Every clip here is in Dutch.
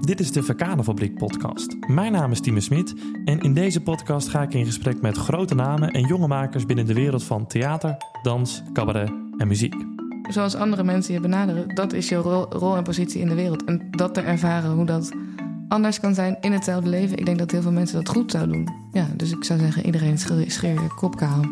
Dit is de Verkaderfabriek podcast. Mijn naam is Timo Smit en in deze podcast ga ik in gesprek met grote namen en jonge makers binnen de wereld van theater, dans, cabaret en muziek. Zoals andere mensen je benaderen, dat is je rol, rol en positie in de wereld. En dat te ervaren hoe dat anders kan zijn in hetzelfde leven. Ik denk dat heel veel mensen dat goed zouden doen. Ja, dus ik zou zeggen, iedereen scheer, je kop kaal.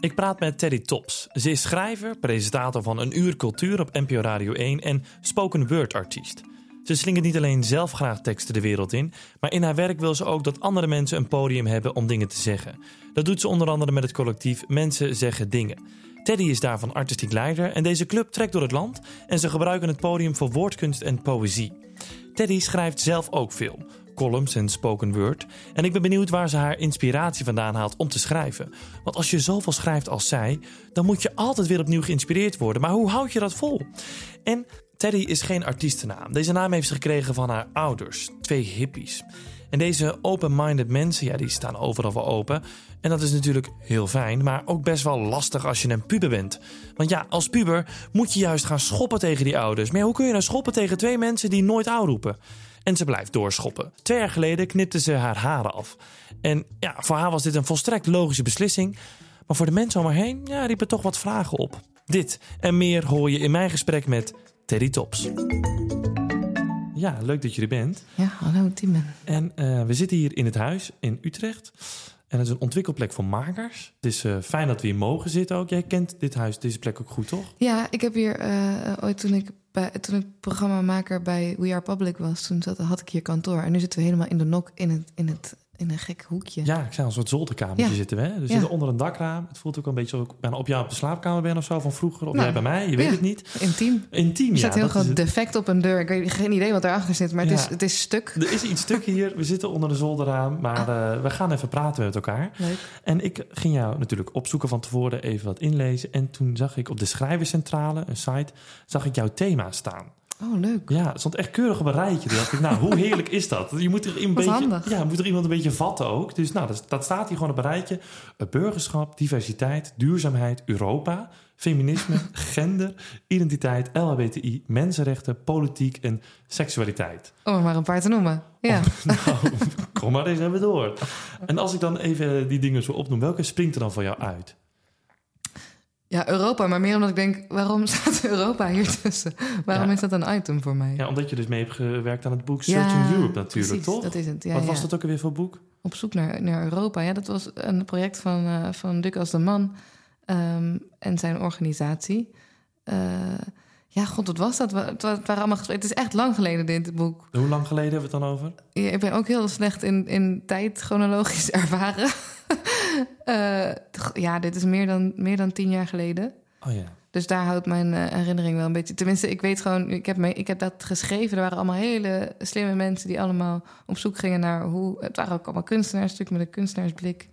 Ik praat met Teddy Tops. Ze is schrijver, presentator van Een Uur Cultuur op NPO Radio 1 en spoken word artiest. Ze slingert niet alleen zelf graag teksten de wereld in, maar in haar werk wil ze ook dat andere mensen een podium hebben om dingen te zeggen. Dat doet ze onder andere met het collectief Mensen Zeggen Dingen. Teddy is daarvan artistiek leider en deze club trekt door het land en ze gebruiken het podium voor woordkunst en poëzie. Teddy schrijft zelf ook veel, columns en spoken word. En ik ben benieuwd waar ze haar inspiratie vandaan haalt om te schrijven. Want als je zoveel schrijft als zij, dan moet je altijd weer opnieuw geïnspireerd worden. Maar hoe houd je dat vol? En Teddy is geen artiestennaam. Deze naam heeft ze gekregen van haar ouders, twee hippies. En deze open-minded mensen, ja, die staan overal wel open. En dat is natuurlijk heel fijn, maar ook best wel lastig als je een puber bent. Want ja, als puber moet je juist gaan schoppen tegen die ouders. Maar hoe kun je nou schoppen tegen twee mensen die nooit oud roepen? En ze blijft doorschoppen. Twee jaar geleden knipte ze haar haren af. En ja, voor haar was dit een volstrekt logische beslissing. Maar voor de mensen om haar heen ja, riepen toch wat vragen op. Dit en meer hoor je in mijn gesprek met Teddy Tops. Ja, leuk dat je er bent. Ja, hallo Tim. En uh, we zitten hier in het huis in Utrecht. En het is een ontwikkelplek voor makers. Het is uh, fijn dat we hier mogen zitten ook. Jij kent dit huis, deze plek ook goed, toch? Ja, ik heb hier uh, ooit toen ik, bij, toen ik programmamaker bij We Are Public was... toen zat, had ik hier kantoor. En nu zitten we helemaal in de nok in het, in het in een gek hoekje. Ja, ik zei een soort zolderkamertje Ja. zitten we. Hè? We Ja. zitten onder een dakraam. Het voelt ook een beetje alsof ik bijna op jou op de slaapkamer ben of zo van vroeger. Of Nou, jij bij mij, je weet ja. het niet. Intiem. Intiem, Er staat heel groot defect op een deur. Ik weet geen idee wat erachter zit, maar het, is, het is stuk. Er is iets stuk hier. We zitten onder de zolderraam. Maar eh, we gaan even praten met elkaar. Leuk. En ik ging jou natuurlijk opzoeken van tevoren, even wat inlezen. En toen zag ik op de Schrijverscentrale, een site, zag ik jouw thema staan. Oh, leuk. Ja, het stond echt keurig op een rijtje. Toen dacht ik, nou, hoe heerlijk is dat? Je moet er een beetje, handig. ja, moet er iemand een beetje vatten ook. Dus nou, dat, dat staat hier gewoon op een rijtje. Burgerschap, diversiteit, duurzaamheid, Europa, feminisme, gender, identiteit, LHBTI, mensenrechten, politiek en seksualiteit. Om er maar een paar te noemen. Ja. Nou, kom maar eens even door. En als ik dan even die dingen zo opnoem, welke springt er dan voor jou uit? Ja, Europa. Maar meer omdat ik denk, waarom staat Europa hier tussen? Waarom Ja. is dat een item voor mij? Ja, omdat je dus mee hebt gewerkt aan het boek Searching Europe natuurlijk, precies, toch? dat is het. Ja, Wat ja. was dat ook alweer voor boek? Op zoek naar, naar Europa. Ja, dat was een project van, eh van als de Man ehm, en zijn organisatie. Eh, ja, god, wat was dat? Het wa- het waren allemaal. Het is echt lang geleden, dit boek. Hoe lang geleden hebben we het dan over? Ja, ik ben ook heel slecht in, in tijd chronologisch ervaren. Eh, ja, dit is meer dan, meer dan tien jaar geleden. Oh ja. Dus daar houdt mijn eh, herinnering wel een beetje. Tenminste, ik weet gewoon, ik heb, me, ik heb dat geschreven. Er waren allemaal hele slimme mensen die allemaal op zoek gingen naar hoe. Het waren ook allemaal kunstenaars, natuurlijk met een kunstenaarsblik.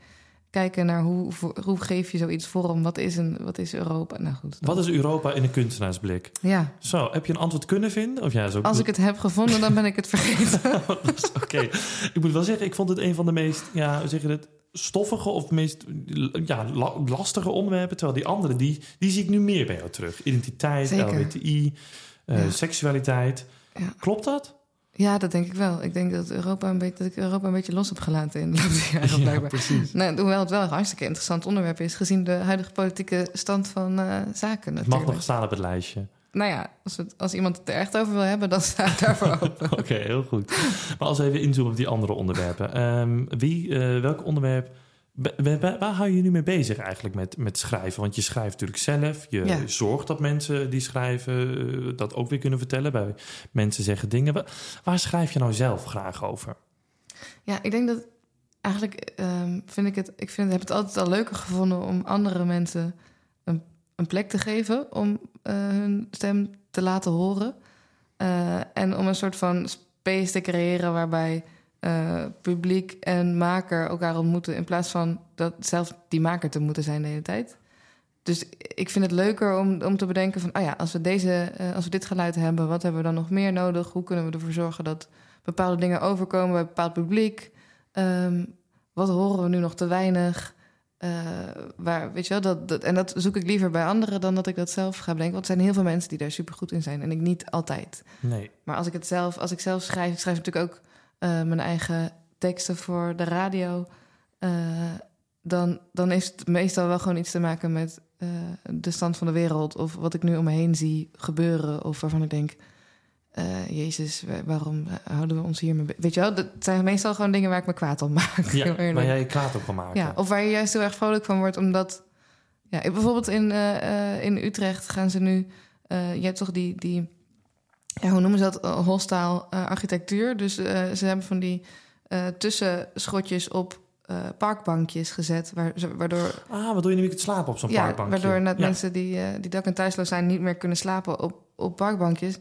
Kijken naar hoe, voor- hoe geef je zoiets vorm? Wat is, een, wat is Europa? Nou goed. Wat is Europa in een kunstenaarsblik? Ja, Zo, heb je een antwoord kunnen vinden? Of ja, zo. als ik het heb gevonden, dan ben ik het vergeten. Oké, ik moet wel zeggen, ik vond het een van de meest, ja, hoe zeg je het, stoffige of meest ja, la- lastige onderwerpen. Terwijl die andere, die, die zie ik nu meer bij jou terug. Identiteit, Zeker. LHBTI, eh, Ja. seksualiteit. Ja. Klopt dat? Ja, dat denk ik wel. Ik denk dat, Europa een beetje, dat ik Europa een beetje los heb gelaten in de loop der jaren, precies. Nou, hoewel het wel een hartstikke interessant onderwerp is, gezien de huidige politieke stand van eh, zaken. Het mag Natuurlijk. nog staan op het lijstje. Nou ja, als, het, als iemand het er echt over wil hebben, dan sta ik daarvoor open. Oké, heel goed. Maar als we even inzoomen op die andere onderwerpen. Ehm, wie, eh, welk onderwerp... waar hou je je nu mee bezig eigenlijk met, met schrijven? Want je schrijft natuurlijk zelf. Je Ja. zorgt dat mensen die schrijven eh, dat ook weer kunnen vertellen. Bij mensen zeggen dingen. Wa- Waar schrijf je nou zelf graag over? Ja, ik denk dat eigenlijk ehm, vind ik het, ik vind, heb het altijd al leuker gevonden om andere mensen een, een plek te geven om hun stem te laten horen. Eh, en om een soort van space te creëren waarbij eh, publiek en maker elkaar ontmoeten. In plaats van dat zelf die maker te moeten zijn de hele tijd. Dus ik vind het leuker om, om te bedenken van, oh ja, als we, deze, eh, als we dit geluid hebben, wat hebben we dan nog meer nodig? Hoe kunnen we ervoor zorgen dat bepaalde dingen overkomen bij bepaald publiek? Ehm, wat horen we nu nog te weinig? Eh, waar, weet je wel, dat, dat, en dat zoek ik liever bij anderen dan dat ik dat zelf ga bedenken. Want er zijn heel veel mensen die daar super goed in zijn en ik niet altijd. Nee. Maar als ik het zelf, als ik zelf schrijf, ik schrijf natuurlijk ook eh, mijn eigen teksten voor de radio. eh, dan, dan heeft het meestal wel gewoon iets te maken met de stand van de wereld. Of wat ik nu om me heen zie gebeuren. Of waarvan ik denk, eh, Jezus, wa- waarom houden we ons hiermee... Weet je wel, dat zijn meestal gewoon dingen waar ik me kwaad om maak. Ja, waar jij je kwaad op kan maken. Ja, of waar je juist heel erg vrolijk van wordt, omdat... Ja, bijvoorbeeld in, eh, eh, in Utrecht gaan ze nu... eh, je hebt toch die, die ja, hoe noemen ze dat? Uh, eh, architectuur. Dus eh, ze hebben van die eh, tussenschotjes op eh, parkbankjes gezet... Waar, ze- waardoor Ah, waardoor je niet meer kunt slapen op zo'n ja, parkbankje. waardoor net Ja. mensen die, eh, die dak- en thuisloos zijn... niet meer kunnen slapen op, op parkbankjes.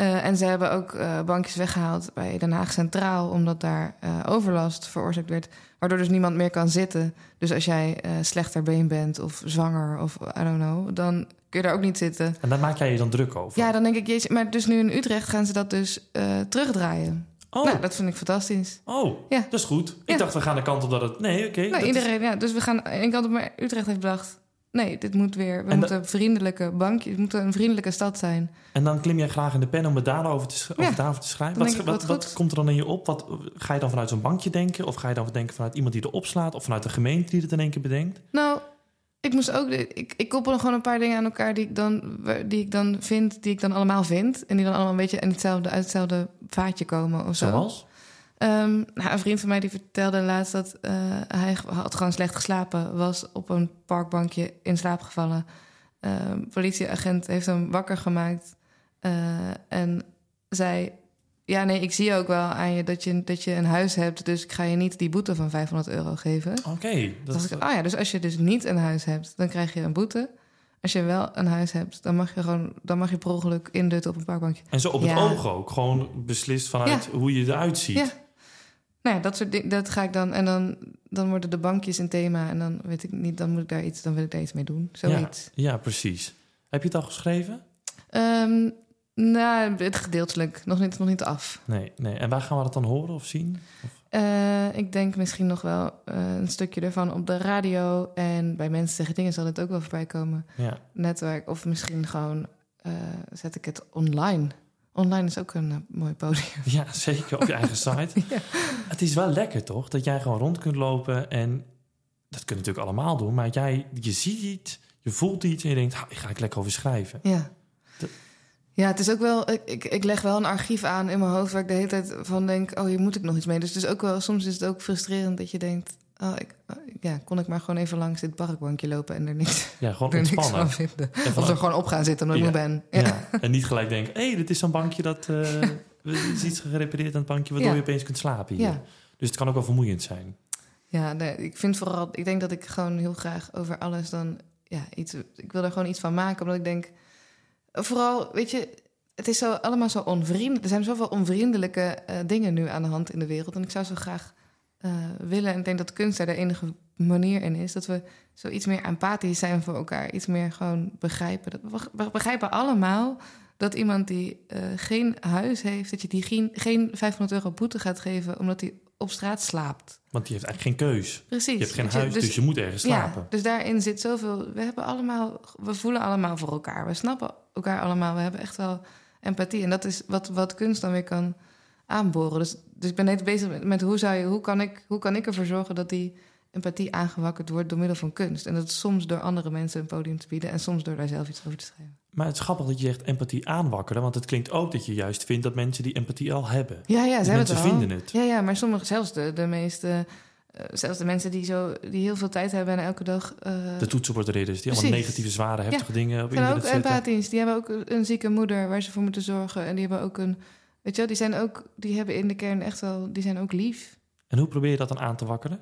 Eh, en ze hebben ook eh, bankjes weggehaald bij Den Haag Centraal... omdat daar eh, overlast veroorzaakt werd. Waardoor dus niemand meer kan zitten. Dus als jij slechter been bent of zwanger of I don't know... dan kun je daar ook niet zitten. En daar maak jij je dan druk over? Ja, dan denk ik, jezus, maar dus nu in Utrecht gaan ze dat dus terugdraaien. Oh, Nou, dat vind ik fantastisch. oh Ja. dat is goed. Ik Ja. dacht, we gaan de kant op dat het... Nee, oké. Nou, is- iedereen, ja, dus we gaan één kant op, maar Utrecht heeft bedacht... nee, dit moet weer, we En moeten vriendelijke bankjes... het moet een vriendelijke stad zijn. En dan klim jij graag in de pen om het daarover te, sch- Ja, over daarover te schrijven. Wat, ik, wat, komt er dan in je op? Wat, ga je dan vanuit zo'n bankje denken? Of ga je dan denken vanuit iemand die erop slaat? Of vanuit de gemeente die het in één keer bedenkt? Nou, ik moest ook... Ik, ik koppel gewoon een paar dingen aan elkaar die ik, dan, die ik dan vind... die ik dan allemaal vind. En die dan allemaal een beetje in hetzelfde, uit hetzelfde vaatje komen of zo. Zoals? Ehm, nou, een vriend van mij die vertelde laatst dat eh, hij had gewoon slecht geslapen. Was op een parkbankje in slaap gevallen. Ehm, politieagent heeft hem wakker gemaakt. eh, en zei... Ja, nee, ik zie ook wel aan je dat, je dat je een huis hebt... dus ik ga je niet die boete van 500 euro geven. Oké. Dus dat dacht ik, ah ja, dus als je dus niet een huis hebt... dan krijg je een boete. Als je wel een huis hebt, dan mag je gewoon... dan mag je per ongeluk indutten op een parkbankje. En zo op het Ja. oog ook. Gewoon beslist vanuit hoe je eruit ziet. Ja. Nou ja, dat soort dingen, dat ga ik dan... en dan, dan worden de bankjes een thema... en dan weet ik niet, dan moet ik daar iets... dan wil ik daar iets mee doen, zoiets. Ja, precies. Heb je het al geschreven? Ehm, nou, het gedeeltelijk. Nog niet, nog niet af. Nee, nee. En waar gaan we dat dan horen of zien? Eh, ik denk misschien nog wel eh, een stukje ervan op de radio... en bij mensen zeggen dingen zal het ook wel voorbij komen. Ja. Netwerk, of misschien gewoon eh, zet ik het online. Online is ook een eh, mooi podium. ja, zeker. Op je eigen site. Ja. Het is wel lekker, toch? Dat jij gewoon rond kunt lopen en... Dat kun je natuurlijk allemaal doen, maar jij, je ziet iets, je voelt iets en je denkt, "Ha, ik ga ik lekker over schrijven. Ja. Ja, het is ook wel. Ik, ik, ik leg wel een archief aan in mijn hoofd waar ik de hele tijd van denk: oh, hier moet ik nog iets mee. Dus het is ook wel, soms is het ook frustrerend dat je denkt: oh, ik, oh, ja, kon ik maar gewoon even langs dit parkbankje lopen en er niks, Ja, gewoon er niks van vinden. En Of er gewoon op gaan zitten omdat ik moe ben. Ja. ja. En niet gelijk denken, hé, hey, dit is zo'n bankje dat... eh is iets gerepareerd aan het bankje, waardoor je opeens kunt slapen hier. Ja. Dus het kan ook wel vermoeiend zijn. Ja, nee, ik vind vooral, ik denk dat ik gewoon heel graag over alles dan, ja, iets, ik wil er gewoon iets van maken, omdat ik denk, vooral, weet je, het is zo allemaal zo onvriendelijk. Er zijn zoveel onvriendelijke eh, dingen nu aan de hand in de wereld, en ik zou zo graag eh, willen, en ik denk dat kunst daar de enige manier in is, dat we zo iets meer empathisch zijn voor elkaar, iets meer gewoon begrijpen. Dat, we- begrijpen allemaal dat iemand die eh, geen huis heeft, dat je die geen, geen 500 euro boete gaat geven omdat hij op straat slaapt. Want die heeft eigenlijk geen keus. Precies. Je hebt geen je, huis, dus, je moet ergens slapen. ja, dus daarin zit zoveel. We hebben allemaal, we voelen allemaal voor elkaar. We snappen elkaar allemaal. We hebben echt wel empathie. En dat is wat, wat kunst dan weer kan aanboren. Dus, dus ik ben net bezig met, met hoe zou je, hoe kan ik, hoe kan ik ervoor zorgen dat die empathie aangewakkerd wordt door middel van kunst. En dat is soms door andere mensen een podium te bieden en soms door daar zelf iets over te schrijven. Maar het is grappig dat je zegt empathie aanwakkeren. Want het klinkt ook dat je juist vindt dat mensen die empathie al hebben. Ja, ja, ze hebben mensen het vinden het. Ja, ja, maar sommige, zelfs de, de meeste, eh, zelfs de mensen die, zo, die heel veel tijd hebben en elke dag. eh, De toetsenbordridders, die allemaal negatieve, zware, heftige dingen op ook internet zetten. empathisch. Die hebben ook een zieke moeder waar ze voor moeten zorgen. En die hebben ook een. Weet je wel, die zijn ook. Die hebben in de kern echt wel. Die zijn ook lief. En hoe probeer je dat dan aan te wakkeren?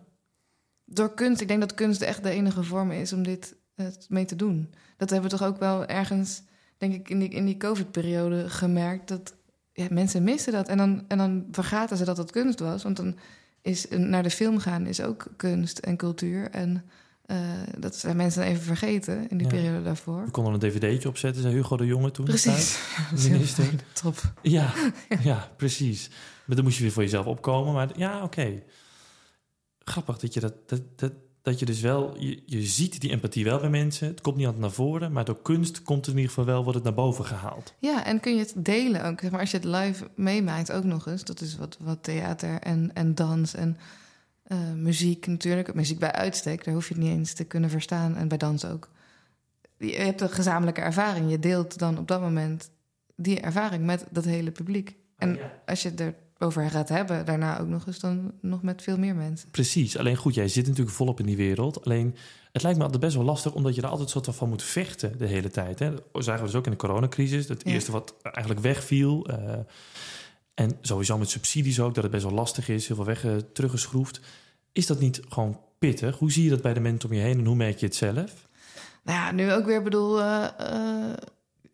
Door kunst. Ik denk dat kunst echt de enige vorm is om dit eh, mee te doen. Dat hebben we toch ook wel ergens. Denk ik in die, in die COVID-periode gemerkt. Dat ja, mensen missen dat. En dan, en dan vergaten ze dat het kunst was. Want dan is naar de film gaan is ook kunst en cultuur. En eh, dat zijn mensen even vergeten in die Ja. periode daarvoor. We konden een dvd'tje opzetten, zei Hugo de Jonge toen. Precies. Minister. fijn. Top. Ja, ja, precies. Maar dan moest je weer voor jezelf opkomen. Maar ja, oké. Grappig dat je dat, dat, dat, dat je dus wel, je, je ziet die empathie wel bij mensen. Het komt niet altijd naar voren, maar door kunst komt het in ieder geval wel, wordt het naar boven gehaald. Ja, en kun je het delen ook. Maar als je het live meemaakt ook nog eens. Dat is wat, wat theater en, en dans en eh, muziek natuurlijk. Muziek bij uitstek, daar hoef je het niet eens te kunnen verstaan. En bij dans ook. Je hebt een gezamenlijke ervaring. Je deelt dan op dat moment die ervaring met dat hele publiek. En Ja. als je het erover gaat hebben, daarna ook nog eens dan nog met veel meer mensen. Precies. Alleen goed, jij zit natuurlijk volop in die wereld. Alleen, het lijkt me altijd best wel lastig, omdat je er altijd soort van moet vechten de hele tijd. Hè? Dat zagen we dus ook in de coronacrisis. Het Ja. eerste wat eigenlijk wegviel. eh, en sowieso met subsidies ook, dat het best wel lastig is. Heel veel weg eh, teruggeschroefd. Is dat niet gewoon pittig? Hoe zie je dat bij de mensen om je heen en hoe merk je het zelf? Nou ja, nu ook weer bedoel, eh, eh,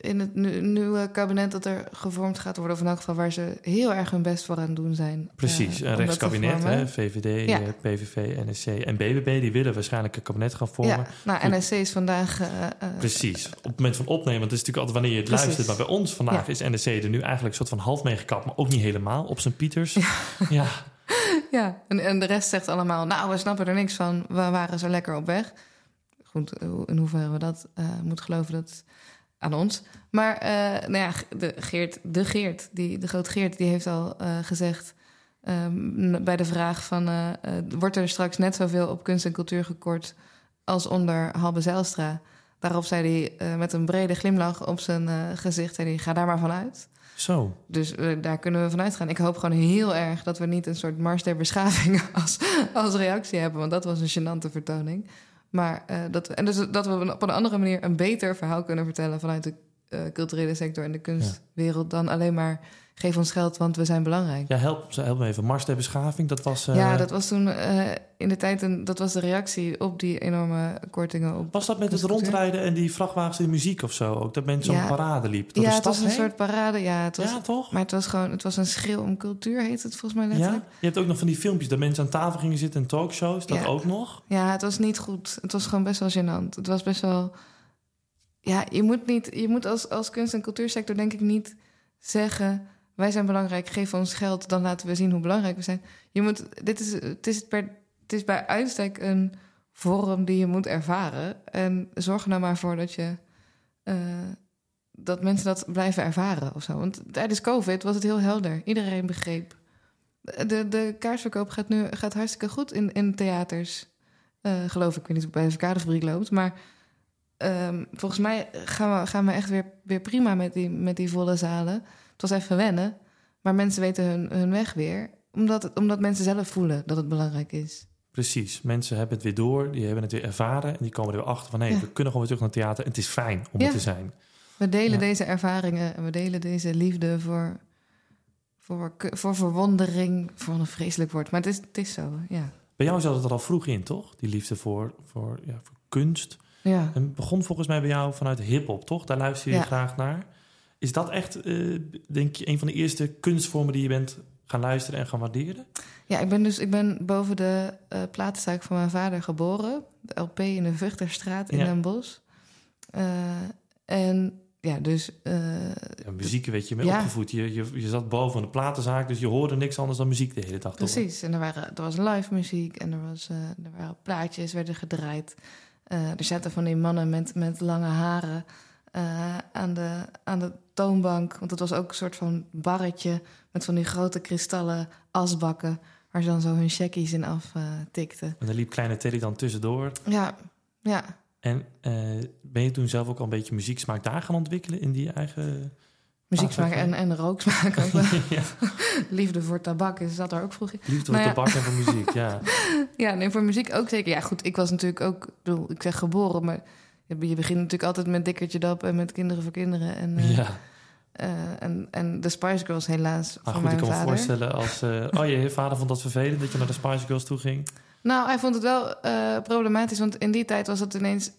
in het nieuwe kabinet dat er gevormd gaat worden, of in elk geval waar ze heel erg hun best voor aan het doen zijn. Precies, eh, een dat te rechtskabinet, hè, VVD, Ja. eh, PVV, NSC en BBB, die willen waarschijnlijk een kabinet gaan vormen. Ja, nou, NSC is vandaag. eh, Precies, op het moment van opnemen, want het is natuurlijk altijd wanneer je het Precies. luistert. Maar bij ons vandaag Ja. is NSC er nu eigenlijk een soort van half meegekapt, maar ook niet helemaal op zijn Pieters. Ja, Ja, en, en de rest zegt allemaal, nou, we snappen er niks van. We waren zo lekker op weg. Goed, in hoeverre we dat moeten geloven, dat aan ons. Maar eh, nou ja, de Geert, de Geert, die, de groot Geert, die heeft al eh, gezegd... ehm, bij de vraag van, eh, wordt er straks net zoveel op kunst en cultuur gekort... als onder Halbe Zijlstra? Daarop zei hij met een brede glimlach op zijn gezicht... Zei hij, ga daar maar vanuit. zo. Dus daar kunnen we vanuit gaan. Ik hoop gewoon heel erg dat we niet een soort mars der beschaving als, als reactie hebben. Want dat was een gênante vertoning. Maar eh, dat, en dus dat we op een andere manier een beter verhaal kunnen vertellen vanuit de eh, culturele sector en de kunstwereld dan alleen maar geef ons geld, want we zijn belangrijk. Ja, help, help me even. Mars der beschaving, dat was... eh, Ja, dat was toen eh, in de tijd een, dat was de reactie op die enorme kortingen op. Was dat met het rondrijden en die vrachtwagens in muziek of zo? Ook dat mensen zo'n Ja. parade liep? Ja, het was een heen? soort parade. Ja, het was, Ja, toch? maar het was gewoon, het was een schreeuw om cultuur, heet het volgens mij Ja? letterlijk. Je hebt ook nog van die filmpjes dat mensen aan tafel gingen zitten en talkshows. Dat Ja. ook nog. Ja, het was niet goed. Het was gewoon best wel gênant. Het was best wel. Ja, je moet, niet, je moet als, als kunst- en cultuursector denk ik niet zeggen... wij zijn belangrijk, geef ons geld, dan laten we zien hoe belangrijk we zijn. Je moet, dit is, het, is het is bij uitstek een vorm die je moet ervaren. En zorg er nou maar voor dat je... eh, dat mensen dat blijven ervaren of zo. Want tijdens COVID was het heel helder. Iedereen begreep. De, de kaartverkoop gaat nu gaat hartstikke goed in, in theaters. Eh, geloof ik. Ik weet niet het bij de verkadefabriek loopt. Maar ehm, volgens mij gaan we, gaan we echt weer, weer prima met die, met die volle zalen. Het was even wennen. Maar mensen weten hun, hun weg weer. Omdat, het- omdat mensen zelf voelen dat het belangrijk is. Precies. Mensen hebben het weer door, die hebben het weer ervaren. En die komen er weer achter van... hé, Ja. we kunnen gewoon weer terug naar het theater. En het is fijn om Ja. er te zijn. We delen Ja. deze ervaringen en we delen deze liefde voor, voor, voor verwondering. Voor een vreselijk woord. Maar het is, het is zo, ja. Bij jou zat het er al vroeg in, toch? Die liefde voor, voor, ja, voor kunst. ja. En begon volgens mij bij jou vanuit hip-hop, toch? Daar luister je graag naar. Is dat echt, eh, denk je, een van de eerste kunstvormen die je bent gaan luisteren en gaan waarderen? Ja, ik ben dus ik ben boven de eh platenzaak van mijn vader geboren. De LP in de Vuchterstraat in Ja. Den Bosch. Eh, en ja, dus... Ja, muziek weet je mee Ja. opgevoed. Je, je, je zat boven een platenzaak, dus je hoorde niks anders dan muziek de hele dag. toch? precies. En er, waren, er was live muziek en er, was, er waren plaatjes, werden gedraaid. Er zaten van die mannen met, met lange haren aan, de, aan de toonbank. Want het was ook een soort van barretje met van die grote kristallen asbakken... waar ze dan zo hun checkies in aftikten. tikten. En dan liep kleine Teddy dan tussendoor. ja, ja. En eh, ben je toen zelf ook al een beetje muzieksmaak daar gaan ontwikkelen in die eigen... Muzieksmaak en, en rooksmaak ook wel. ja, Liefde voor tabak is zat er ook vroeg in. liefde voor Nou ja. tabak en voor muziek, ja. Ja, nee, voor muziek ook zeker. Ja, goed, ik was natuurlijk ook, ik zeg geboren, maar je begint natuurlijk altijd met Dikkertje Dap en met Kinderen voor Kinderen. En, eh, ja. eh, en, en de Spice Girls helaas Maar van goed, ik kan me voorstellen als... eh, oh, je vader vond dat vervelend dat je naar de Spice Girls toe ging? Nou, hij vond het wel problematisch, want in die tijd was het ineens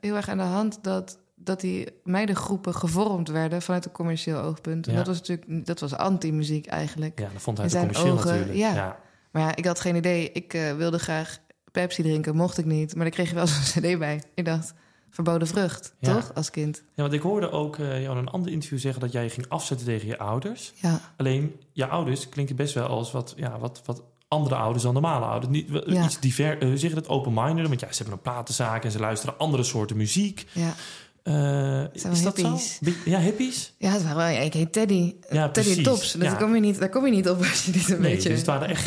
heel erg aan de hand dat, dat die meidengroepen gevormd werden vanuit een commercieel oogpunt. En dat was natuurlijk, dat was anti-muziek eigenlijk. Ja, dat vond hij zijn commercieel ogen, natuurlijk. ja. ja. Maar ja, ik had geen idee. Ik wilde graag Pepsi drinken, mocht ik niet. Maar daar kreeg je wel zo'n cd bij. Ik dacht, verboden vrucht, Ja. toch, als kind? Ja, want ik hoorde ook eh, jou in een ander interview zeggen dat jij je ging afzetten tegen je ouders. Ja, Alleen, je ouders klinken best wel als wat, ja, wat, wat andere ouders dan normale ouders. Niet, Ja. Iets diver, eh, hoe zeg je dat, open-minded. Want ja, ze hebben een platenzaak en ze luisteren andere soorten muziek. Ja, Eh, is dat hippies. zo? Be- Ja, hippies? ja het waren wel... Ik heet Teddy. Ja, Teddy precies. Tops. Dus Ja. daar, kom je niet, daar kom je niet op als je niet een Nee, beetje dus het waren echt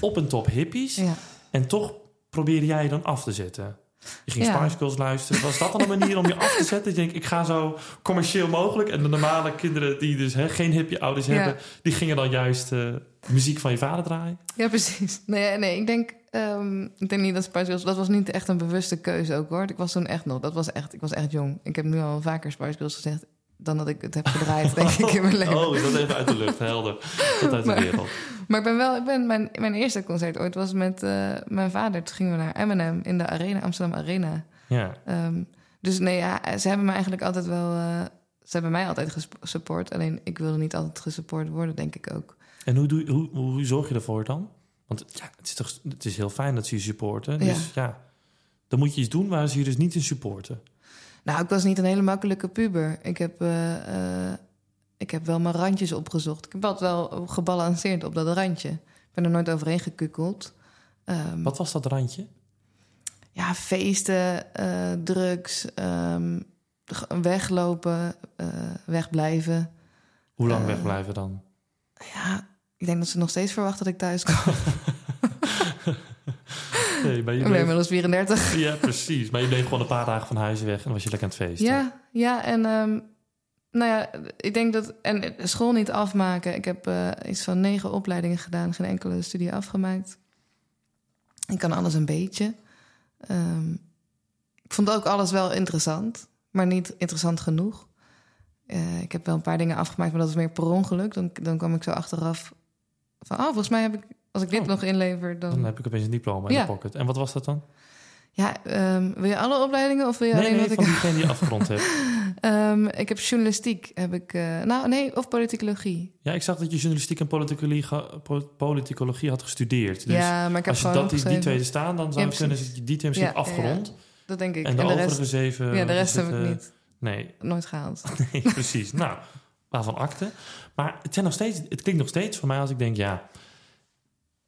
op en top hippies. Ja. En toch probeerde jij je dan af te zetten. Je ging Ja. Spice Girls luisteren. Was dat dan een manier om je af te zetten? Je denkt, ik ga zo commercieel mogelijk. En de normale kinderen die dus hè, geen hippie ouders Ja. hebben... die gingen dan juist eh, muziek van je vader draaien. Ja, precies. Nee, nee ik denk, ehm, ik denk niet dat Spice Girls... Dat was niet echt een bewuste keuze ook, hoor. Ik was toen echt nog... Dat was echt, ik was echt jong. Ik heb nu al vaker Spice Girls gezegd... dan dat ik het heb gedraaid, denk ik, in mijn leven. Oh, is dat even uit de lucht, helder. Dat uit de Maar- wereld. Maar ik ben wel... Ik ben, mijn, mijn eerste concert ooit was met eh, mijn vader. Toen gingen we naar Eminem in de arena, Amsterdam Arena. Ja. Ehm, dus nee, ja, ze hebben me eigenlijk altijd wel... eh, ze hebben mij altijd gesupport. Alleen ik wilde niet altijd gesupport worden, denk ik ook. En hoe, doe, hoe, hoe zorg je ervoor dan? Want ja, het is, toch, het is heel fijn dat ze je supporten. Dus Ja. ja, dan moet je iets doen waar ze je dus niet in supporten. Nou, ik was niet een hele makkelijke puber. Ik heb, eh, eh, ik heb wel mijn randjes opgezocht. Ik heb altijd wel gebalanceerd op dat randje. Ik ben er nooit overheen gekukkeld. Ehm, Wat was dat randje? ja, feesten, eh, drugs, g- weglopen, wegblijven. Hoe lang wegblijven dan? Ja, ik denk dat ze nog steeds verwachten dat ik thuis kom. Nee, maar je bleef- inmiddels 34. Ja, precies. Maar je bleef gewoon een paar dagen van huis weg en was je lekker aan het feesten. Ja, ja, en ehm, nou ja, ik denk dat. En school niet afmaken. Ik heb eh, iets van negen opleidingen gedaan, geen enkele studie afgemaakt. Ik kan alles een beetje. Ehm, ik vond ook alles wel interessant, maar niet interessant genoeg. Eh, ik heb wel een paar dingen afgemaakt, maar dat is meer per ongeluk. Dan, dan kwam ik zo achteraf van, oh, volgens mij heb ik, als ik dit Oh. nog inlever, dan. Dan heb ik opeens een diploma in Ja. de pocket. En wat was dat dan? Ja, ehm, wil je alle opleidingen of wil je nee, alleen nee, wat van ik... diegene die je afgerond hebt. Ehm, ik heb journalistiek, heb ik... eh, nou, nee, of politicologie. Ja, ik zag dat je journalistiek en politicologie, had gestudeerd. Dus ja, maar ik heb als je dat, die, twee staan, dan zou het kunnen dat je die twee misschien Ja, afgerond. Dat denk ik. En de, overige zeven... ja, de rest heb het, ik eh, niet. Nee, Nooit gehaald. nee, precies. Nou, waarvan akte. Maar het, zijn nog steeds, het klinkt nog steeds voor mij als ik denk, ja...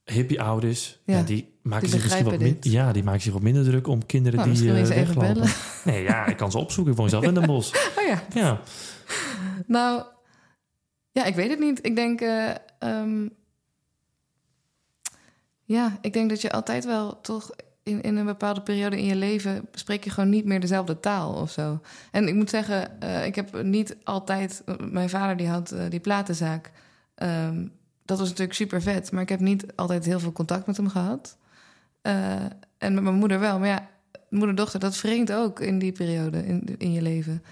Hippie ouders, ja, Ja, die maken die zich misschien wat, begrijpen min, dit. ja, die maken zich wat minder druk om kinderen Nou, die even weglopen. Nee, ja, ik kan ze opzoeken. Ik woon zelf in Den Bosch. Oh ja. Ja, Nou, ja, ik weet het niet. Ik denk... eh, ehm, ja, ik denk dat je altijd wel toch... In, in een bepaalde periode in je leven spreek je gewoon niet meer dezelfde taal of zo. En ik moet zeggen, eh, ik heb niet altijd... Mijn vader die had die platenzaak. Ehm, dat was natuurlijk super vet. Maar ik heb niet altijd heel veel contact met hem gehad. Eh, en met mijn moeder wel. Maar ja, moeder-dochter, dat wringt ook in die periode in, in je leven.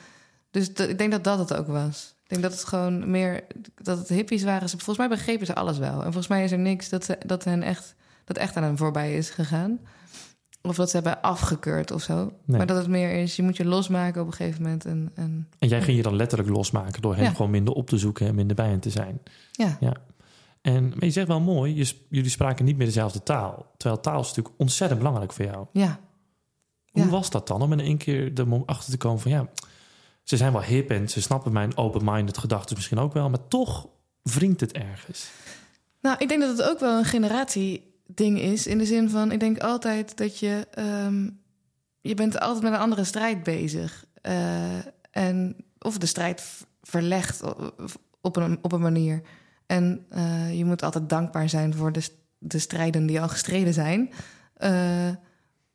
Dus dat- ik denk dat dat het ook was. Ik denk dat het gewoon meer... Dat het hippies waren. Ze- Volgens mij begrepen ze alles wel. En volgens mij is er niks dat, ze, dat, hen echt, dat echt aan hen voorbij is gegaan. Of dat ze hebben afgekeurd of zo. Nee. Maar dat het meer is, je moet je losmaken op een gegeven moment. En, en en jij ging je dan letterlijk losmaken door hen Ja. gewoon minder op te zoeken en minder bij hen te zijn. ja, En maar je zegt wel mooi, je, jullie spraken niet meer dezelfde taal. Terwijl taal is natuurlijk ontzettend belangrijk voor jou. ja. Hoe Ja. was dat dan om in één keer er achter te komen van ja, ze zijn wel hip en ze snappen mijn open-minded gedachten misschien ook wel, maar toch wringt het ergens. Nou, ik denk dat het ook wel een generatieding is. In de zin van, ik denk altijd dat je... ehm, je bent altijd met een andere strijd bezig. Eh, en, of de strijd verlegt op een, op een manier. En eh, je moet altijd dankbaar zijn voor de, de strijden die al gestreden zijn. Eh,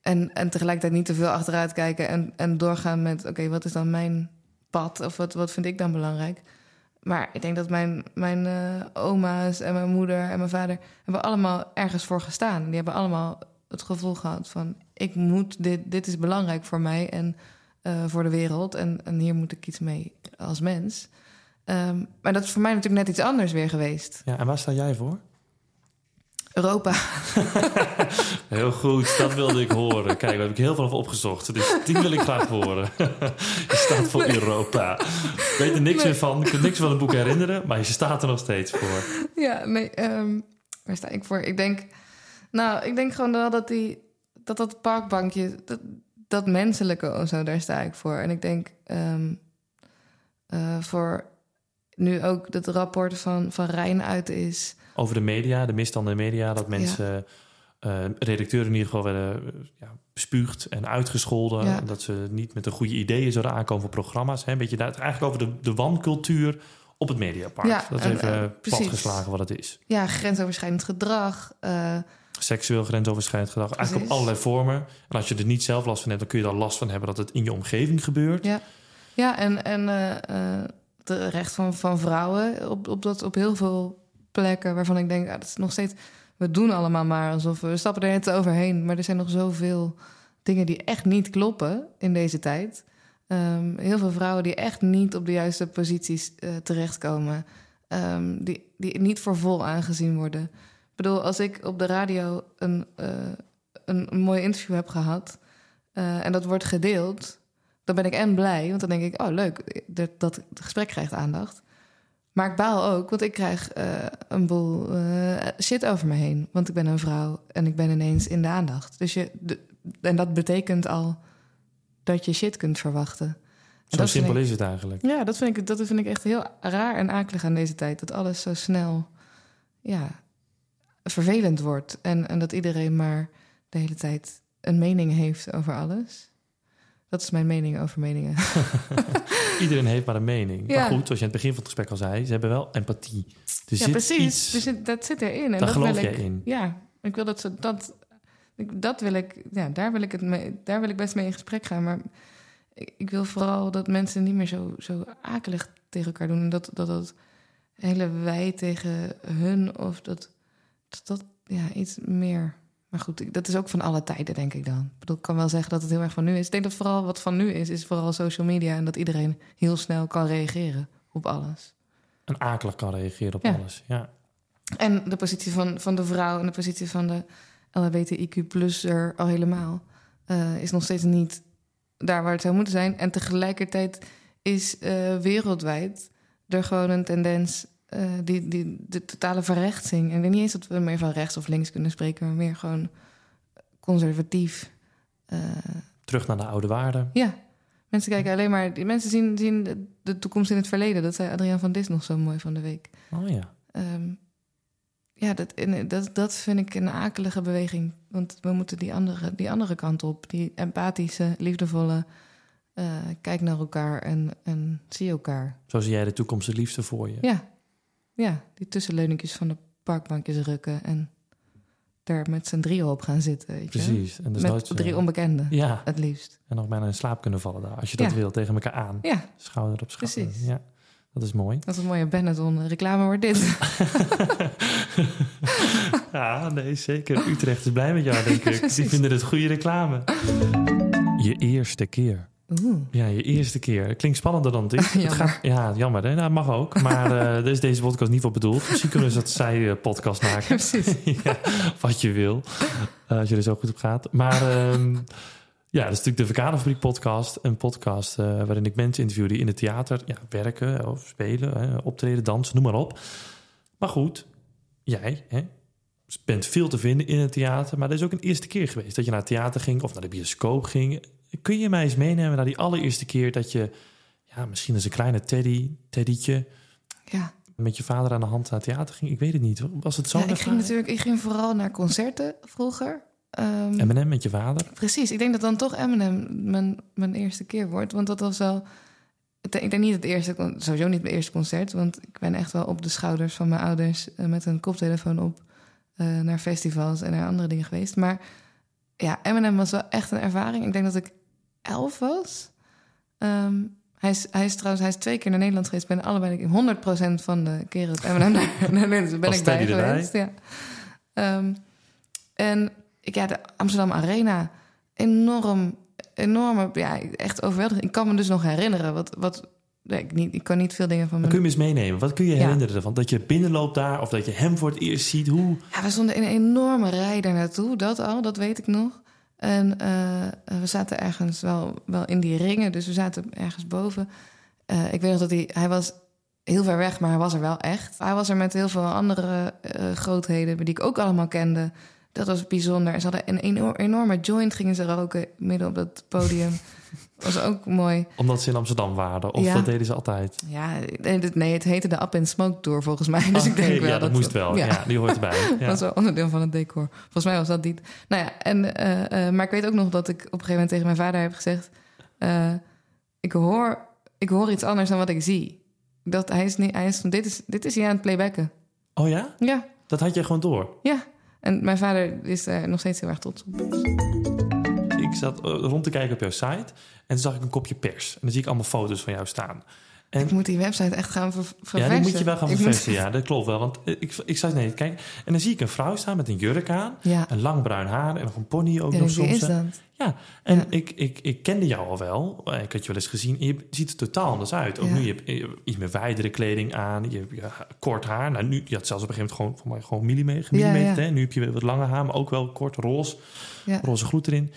en, en tegelijkertijd niet te veel achteruit kijken en, en doorgaan met... oké, wat is dan mijn pad? Of wat, wat vind ik dan belangrijk? Maar ik denk dat mijn, mijn eh, oma's en mijn moeder en mijn vader... hebben allemaal ergens voor gestaan. Die hebben allemaal het gevoel gehad van... ik moet dit, dit is belangrijk voor mij en voor de wereld... En, en hier moet ik iets mee als mens. Ehm, maar dat is voor mij natuurlijk net iets anders weer geweest. Ja, en waar sta jij voor? Europa. Heel goed, dat wilde ik horen. Kijk, daar heb ik heel veel over opgezocht. Dus die wil ik graag horen. Je staat voor Europa. Ik weet er niks Nee. meer van. Ik kan niks van het boek herinneren, maar je staat er nog steeds voor. Ja, nee, ehm, waar sta ik voor? Ik denk, nou, ik denk gewoon wel dat die, dat, dat parkbankje, dat, dat menselijke of zo, daar sta ik voor. En ik denk, ehm, eh, voor, nu ook dat rapport van, van Rijn uit is. Over de media, de misstanden in de media, dat mensen, eh, redacteuren in ieder geval werden eh, ja, bespuugd en uitgescholden. Ja. En dat ze niet met de goede ideeën zouden aankomen voor programma's. Hè? Een beetje daar, eigenlijk over de, de wancultuur op het mediapark. Ja, dat is en, even eh, precies. platgeslagen wat het is. Ja, grensoverschrijdend gedrag. eh, Seksueel grensoverschrijdend gedrag, eigenlijk op allerlei vormen. En als je er niet zelf last van hebt, dan kun je er last van hebben dat het in je omgeving gebeurt. Ja, ja en, en eh, eh, het recht van, van vrouwen op, op, dat, op heel veel plekken waarvan ik denk, ah, dat is nog steeds. We doen allemaal maar alsof we, stappen er net overheen. Maar er zijn nog zoveel dingen die echt niet kloppen in deze tijd. Ehm, heel veel vrouwen die echt niet op de juiste posities eh, terechtkomen. Ehm, die, die niet voor vol aangezien worden. Ik bedoel, als ik op de radio een, eh, een, mooi interview heb gehad eh, en dat wordt gedeeld, dan ben ik en blij, want dan denk ik, oh leuk, dat, dat het gesprek krijgt aandacht. Maar ik baal ook, want ik krijg eh, een boel eh, shit over me heen. Want ik ben een vrouw en ik ben ineens in de aandacht. Dus je, de- en dat betekent al dat je shit kunt verwachten. En Zo simpel ik- is het eigenlijk. ja, dat vind, ik, dat vind ik echt heel raar en akelig aan deze tijd. Dat alles zo snel ja, vervelend wordt. En, en dat iedereen maar de hele tijd een mening heeft over alles. Dat is mijn mening over meningen. Iedereen heeft maar een mening. Ja. Maar goed, zoals je in het begin van het gesprek al zei, ze hebben wel empathie. Er ja, zit precies. iets, het- dat zit erin. En daar dat geloof wil jij ik, in. Ja, ik wil dat ze dat. ik- Dat wil ik, ja, daar wil ik, het mee, daar wil ik best mee in gesprek gaan. Maar ik, ik wil vooral dat mensen niet meer zo, zo akelig tegen elkaar doen. En dat dat, dat hele wij tegen hun of dat, dat, dat ja, iets meer. Maar goed, dat is ook van alle tijden, denk ik dan. Ik bedoel, ik kan wel zeggen dat het heel erg van nu is. Ik denk dat vooral wat van nu is, is vooral social media. En dat iedereen heel snel kan reageren op alles. En akelig kan reageren op Ja. alles. Ja. En de positie van, van de vrouw en de positie van de LHBTIQ-plusser al helemaal... eh, is nog steeds niet daar waar het zou moeten zijn. En tegelijkertijd is eh, wereldwijd er gewoon een tendens... eh, die, die, de totale verrechtsing. En ik denk niet eens dat we meer van rechts of links kunnen spreken... maar meer gewoon conservatief. eh, Terug naar de oude waarden. ja, mensen kijken alleen maar... Die mensen zien, zien de, toekomst in het verleden. Dat zei Adriaan van Dis nog zo mooi van de week. Oh ja. Ehm, ja, dat, en dat, dat vind ik een akelige beweging. Want we moeten die andere, die andere kant op. Die empathische, liefdevolle... eh, kijk naar elkaar en, en zie elkaar. Zo zie jij de toekomst het liefste voor je. Ja, ja die tussenleuningjes van de parkbankjes rukken... en daar met z'n drieën op gaan zitten. Weet je? Precies. En is Met nooit, drie onbekenden, Ja, het liefst. en nog bijna in slaap kunnen vallen daar. Als je dat Ja. wil, tegen elkaar aan. Ja, Schouder op schouder. Precies. Ja, dat is mooi. dat is een mooie Benetton reclame wordt dit. Ja, nee, zeker. Utrecht is blij met jou, denk ik. Die vinden het goede reclame. Je eerste keer. Oeh. Ja, je eerste keer. Klinkt spannender dan het is. het gaat, ja, jammer. Hè? Nou, mag ook. Maar eh daar is deze podcast niet voor bedoeld. Misschien kunnen eens dat zij-podcast maken. Precies. ja, wat je wil. eh, als je er zo goed op gaat. Maar ehm, ja, dat is natuurlijk de Verkaderfabriek podcast. Een podcast eh, waarin ik mensen interview die in het theater ja, werken of spelen, hè, optreden, dansen, noem maar op. Maar goed, jij hè, bent veel te vinden in het theater. Maar dat is ook een eerste keer geweest dat je naar het theater ging of naar de bioscoop ging. Kun je mij eens meenemen naar die allereerste keer dat je, ja, misschien als een kleine teddy, teddytje, Ja. met je vader aan de hand naar het theater ging? Ik weet het niet. Was het zo? ja, ik ging natuurlijk ik ging vooral naar concerten vroeger. Ehm, M&M met je vader? Precies, ik denk dat dan toch Eminem mijn, mijn eerste keer wordt. Want dat was wel... Ik denk, niet het eerste, sowieso niet mijn eerste concert. Want ik ben echt wel op de schouders van mijn ouders... eh, met een koptelefoon op eh, naar festivals en naar andere dingen geweest. Maar ja, Eminem was wel echt een ervaring. Ik denk dat ik elf was. Ehm, hij, is, hij is trouwens hij is twee keer naar Nederland geweest. Ik ben allebei 100% van de keren dat Eminem naar, naar Nederland is, ben ik bij erbij? geweest. Ja. Ehm, en ik, ja, de Amsterdam Arena, enorm, enorme, ja, echt overweldigend. Ik kan me dus nog herinneren wat, wat nee, ik, niet, ik kan niet veel dingen van mijn... kun je me eens meenemen? Wat kun je herinneren ervan? Dat je binnenloopt daar of dat je hem voor het eerst ziet? Hoe? Ja, we stonden in een enorme rij daar naartoe, dat al, dat weet ik nog. En eh, we zaten ergens wel, wel in die ringen, dus we zaten ergens boven. Eh, ik weet nog dat hij, hij was heel ver weg, maar hij was er wel echt. Hij was er met heel veel andere eh, grootheden die ik ook allemaal kende. Dat was bijzonder. En ze hadden een eno- enorme joint, gingen ze roken midden op dat podium. Dat was ook mooi. Omdat ze in Amsterdam waren? Of Ja. dat deden ze altijd? Ja, nee, het heette de Up and Smoke Tour volgens mij. Dus ik Oké, denk wel ja, dat, moest wel. Ja. die hoort erbij. Dat Ja. was wel onderdeel van het decor. Volgens mij was dat niet. Nou ja, en, eh, eh, maar ik weet ook nog dat ik op een gegeven moment tegen mijn vader heb gezegd... eh, ik, hoor, ik hoor iets anders dan wat ik zie. Dat hij is niet, hij is van, dit is, dit is hij aan het playbacken. Oh ja? Ja, Dat had je gewoon door? ja. En mijn vader is er nog steeds heel erg trots op. Ik zat eh, rond te kijken op jouw site en toen zag ik een kopje pers. En dan zie ik allemaal foto's van jou staan. En Ik moet die website echt gaan ver ja, verversen. die moet je wel gaan moet- verversen. Ja, dat klopt wel. Want eh, ik, ik zat nee, kijk. En dan zie ik een vrouw staan met een jurk aan. Ja, En lang bruin haar en nog een pony ook ja nog soms. is hè. dat? Ja, en Ja. Ik, ik, ik kende jou al wel. Eh, Ik had je wel eens gezien. En je ziet er totaal anders uit. Ook Ja. nu, je hebt eh, iets meer wijdere kleding aan. Je hebt je kort haar. Nou, nu, je had zelfs op een gegeven moment gewoon, voor mij gewoon millimeter. millimeter ja. hè. Nu heb je weer wat lange haar, maar ook wel kort roze. Ja. Roze gloed erin.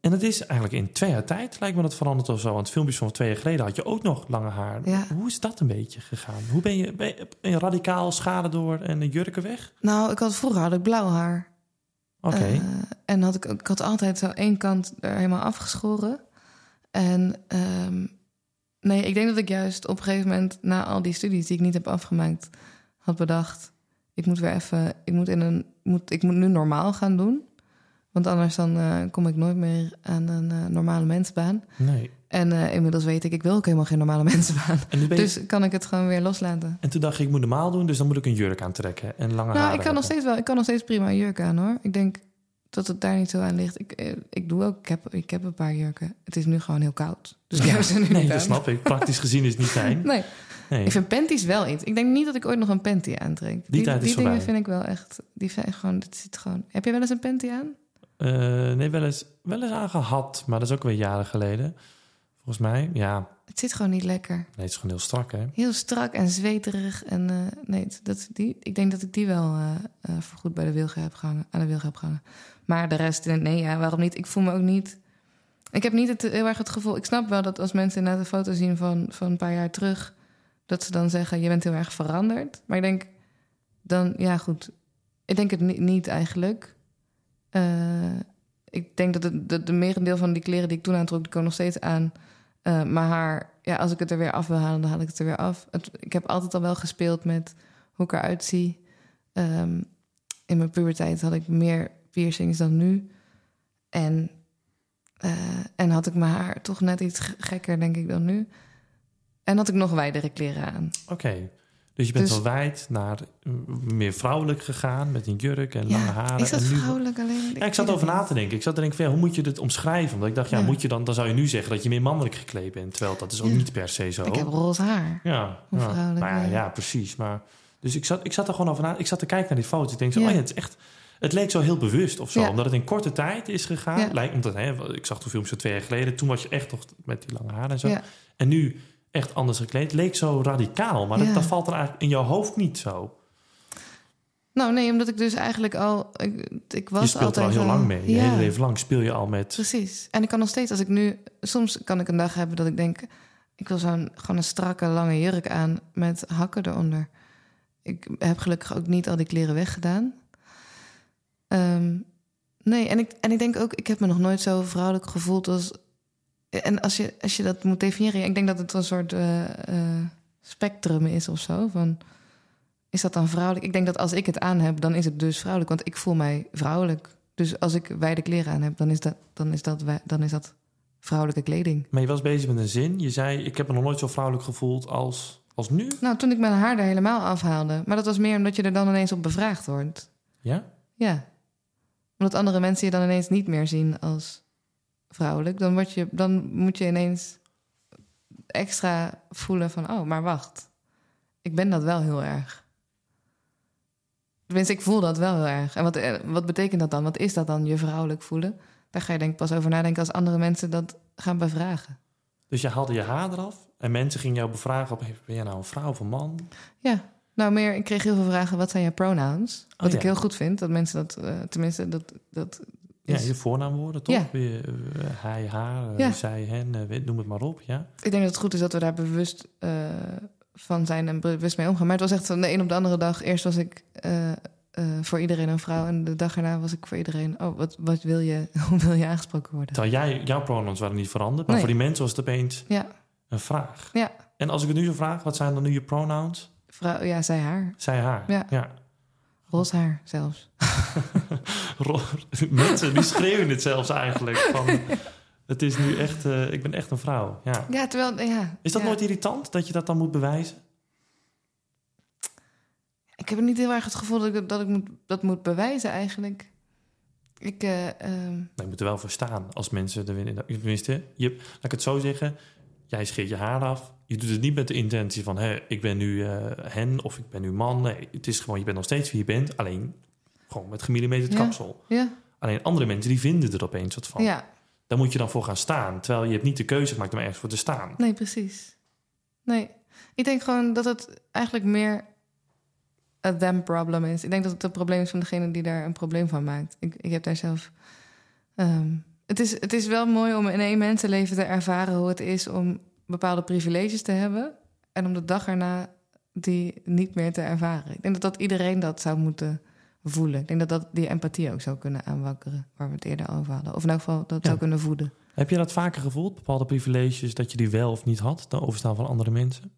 En het is eigenlijk in twee jaar tijd, lijkt me dat veranderd of zo. Want filmpjes van twee jaar geleden had je ook nog lange haar. Ja. Hoe is dat een beetje gegaan? Hoe ben je, ben je, ben je radicaal schade door en de jurken weg? Nou, ik had vroeger had ik blauw haar. Oké. Eh, en had ik, ik had altijd zo één kant er helemaal afgeschoren. En ehm, nee, ik denk dat ik juist op een gegeven moment, na al die studies die ik niet heb afgemaakt, had bedacht: ik moet weer even, ik moet, in een, moet, ik moet nu normaal gaan doen. Want anders dan eh, kom ik nooit meer aan een eh, normale mensenbaan. nee. En eh, inmiddels weet ik, ik wil ook helemaal geen normale mensenbaan. Je- Dus kan ik het gewoon weer loslaten. en toen dacht je, ik moet normaal doen, dus dan moet ik een jurk aantrekken en lange. Nou, ik kan nog steeds wel. Ik kan nog steeds prima een jurk aan hoor. Ik denk dat het daar niet zo aan ligt. Ik, ik doe ook. Ik heb, ik heb een paar jurken. Het is nu gewoon heel koud. Dus ik heb ze nu nee, niet dat aan. snap ik. Praktisch gezien is het niet fijn. Nee, Nee. ik vind panties wel iets. Ik denk niet dat ik ooit nog een panty aantrek. Die tijd is die voorbij. dingen vind ik wel echt. Die vind ik gewoon. Het zit gewoon. Heb je wel eens een panty aan? Eh, nee, wel eens, wel eens aangehad, maar dat is ook weer jaren geleden. Volgens mij, ja. Het zit gewoon niet lekker. Nee, het is gewoon heel strak, hè? Heel strak en zweterig. En eh, nee, dat, die, ik denk dat ik die wel eh eh, voorgoed bij de wilgen heb gehangen, aan de wilgen heb gehangen. Maar de rest, nee, ja, waarom niet? Ik voel me ook niet. Ik heb niet het, heel erg het gevoel. Ik snap wel dat als mensen inderdaad een foto zien van, van een paar jaar terug, dat ze dan zeggen: Je bent heel erg veranderd. Maar ik denk dan, ja, goed. Ik denk het niet, niet eigenlijk. Eh, ik denk dat het, de, de merendeel van die kleren die ik toen aantrok, die komen nog steeds aan. Eh, maar haar, ja, als ik het er weer af wil halen, dan haal ik het er weer af. Ik heb altijd al wel gespeeld met hoe ik eruit zie. Ehm, in mijn puberteit had ik meer piercings dan nu. En, eh, en had ik mijn haar toch net iets ge- gekker, denk ik, dan nu. En had ik nog wijdere kleren aan. Oké. Dus je bent Dus- wel wijd naar eh, meer vrouwelijk gegaan met een jurk en lange haren. is dat en nu- vrouwelijk alleen? Ja, ik zat over na te denken. Ik zat te denken, van, ja, hoe moet je dit omschrijven? Omdat ik dacht, ja, moet je dan, dan zou je nu zeggen dat je meer mannelijk gekleed bent. Terwijl dat is ook niet per se zo. Ik heb roze haar. Ja, Hoe ja. vrouwelijk, precies. Maar, dus ik zat, ik zat er gewoon over na. Ik zat te kijken naar die foto's. Ik denk zo, oh ja, het is echt... Het leek zo heel bewust of zo. Omdat het in korte tijd is gegaan. Lijkt, omdat, hè, ik zag toen films zo twee jaar geleden. Toen was je echt nog met die lange haren en zo. En nu echt anders gekleed. Leek zo radicaal. Maar Ja. dat, dat valt dan eigenlijk in jouw hoofd niet zo. Nou, nee, omdat ik dus eigenlijk al. Ik, ik was je speelt altijd er al heel lang mee. Je Ja. hele leven lang speel je al met... Precies. En ik kan nog steeds, als ik nu... Soms kan ik een dag hebben dat ik denk... ik wil zo'n gewoon een strakke, lange jurk aan met hakken eronder. Ik heb gelukkig ook niet al die kleren weggedaan. Ehm, nee, en ik, en ik denk ook... ik heb me nog nooit zo vrouwelijk gevoeld als... En als je, als je dat moet definiëren... ik denk dat het een soort eh, eh, spectrum is of zo. Van, is dat dan vrouwelijk? Ik denk dat als ik het aan heb, dan is het dus vrouwelijk. Want ik voel mij vrouwelijk. Dus als ik wijde kleren aan heb, dan is dat, dan is dat, dan is dat vrouwelijke kleding. Maar je was bezig met een zin. Je zei, ik heb me nog nooit zo vrouwelijk gevoeld als, als nu. Nou, toen ik mijn haar er helemaal afhaalde. Maar dat was meer omdat je er dan ineens op bevraagd wordt. Ja? Ja. Omdat andere mensen je dan ineens niet meer zien als vrouwelijk. Dan, word je, dan moet je ineens extra voelen van... oh, maar wacht. Ik ben dat wel heel erg. Tenminste, ik voel dat wel heel erg. En wat, eh, wat betekent dat dan? Wat is dat dan, je vrouwelijk voelen? Daar ga je denk ik pas over nadenken als andere mensen dat gaan bevragen. Dus je haalde je haar eraf. En mensen gingen jou bevragen op... ben jij nou een vrouw of een man? Ja, nou meer, ik kreeg heel veel vragen, wat zijn je pronouns? Wat Oh, ja. ik heel goed vind, dat mensen dat, eh, tenminste, dat, dat Ja, is- voornaamwoorden, toch? Ja. Eh, hij, haar, eh, Ja. zij, hen, eh, noem het maar op, ja. Ik denk dat het goed is dat we daar bewust van zijn en bewust mee omgaan. Maar het was echt van de een op de andere dag. Eerst was ik voor iedereen een vrouw. En de dag erna was ik voor iedereen... oh, wat, wat wil je? Hoe wil je aangesproken worden? Terwijl jij, jouw pronouns waren niet veranderd, maar Nee. voor die mensen was het opeens Ja, een vraag. ja. En als ik het nu zo vraag, wat zijn dan nu je pronouns? Vrouw, ja, zij haar. Zij haar. Ja. ja. Roze haar zelfs. Mensen die schreeuwen het zelfs eigenlijk. Van, het is nu echt, eh, ik ben echt een vrouw. Ja. Ja, terwijl... Ja, Is dat ja. nooit irritant dat je dat dan moet bewijzen? Ik heb niet heel erg het gevoel dat ik dat, ik moet, dat moet bewijzen eigenlijk. Ik, eh, ehm, Nee, je moet er wel voor staan als mensen er winnen. Tenminste, je, laat ik het zo zeggen. Jij scheert je haar af. Je doet het niet met de intentie van... Hé, ik ben nu eh, hen of ik ben nu man. Nee, het is gewoon, je bent nog steeds wie je bent. Alleen gewoon met gemillimeterd Ja. kapsel. ja, Alleen andere mensen die vinden er opeens wat van. ja, Daar moet je dan voor gaan staan. Terwijl je hebt niet de keuze gemaakt om ergens voor te staan. nee, precies. Nee, ik denk gewoon dat het eigenlijk meer een them problem is. Ik denk dat het een probleem is van degene die daar een probleem van maakt. Ik, ik heb daar zelf... ehm, het, is, het is wel mooi om in één mensenleven te ervaren hoe het is om bepaalde privileges te hebben... en om de dag erna die niet meer te ervaren. Ik denk dat, dat iedereen dat zou moeten voelen. Ik denk dat dat die empathie ook zou kunnen aanwakkeren... waar we het eerder over hadden. Of in elk geval dat Ja. zou kunnen voeden. Heb je dat vaker gevoeld? Bepaalde privileges, dat je die wel of niet had? Dan overstaan van andere mensen?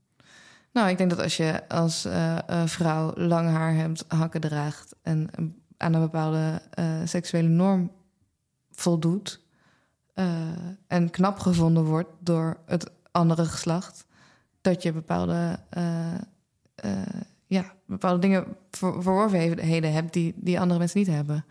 Nou, ik denk dat als je als eh, eh, vrouw lang haar hebt, hakken draagt en aan een bepaalde eh, seksuele norm voldoet eh, en knap gevonden wordt door het andere geslacht, dat je bepaalde, eh, eh, ja, bepaalde dingen ver, verworvenheden hebt die, die andere mensen niet hebben.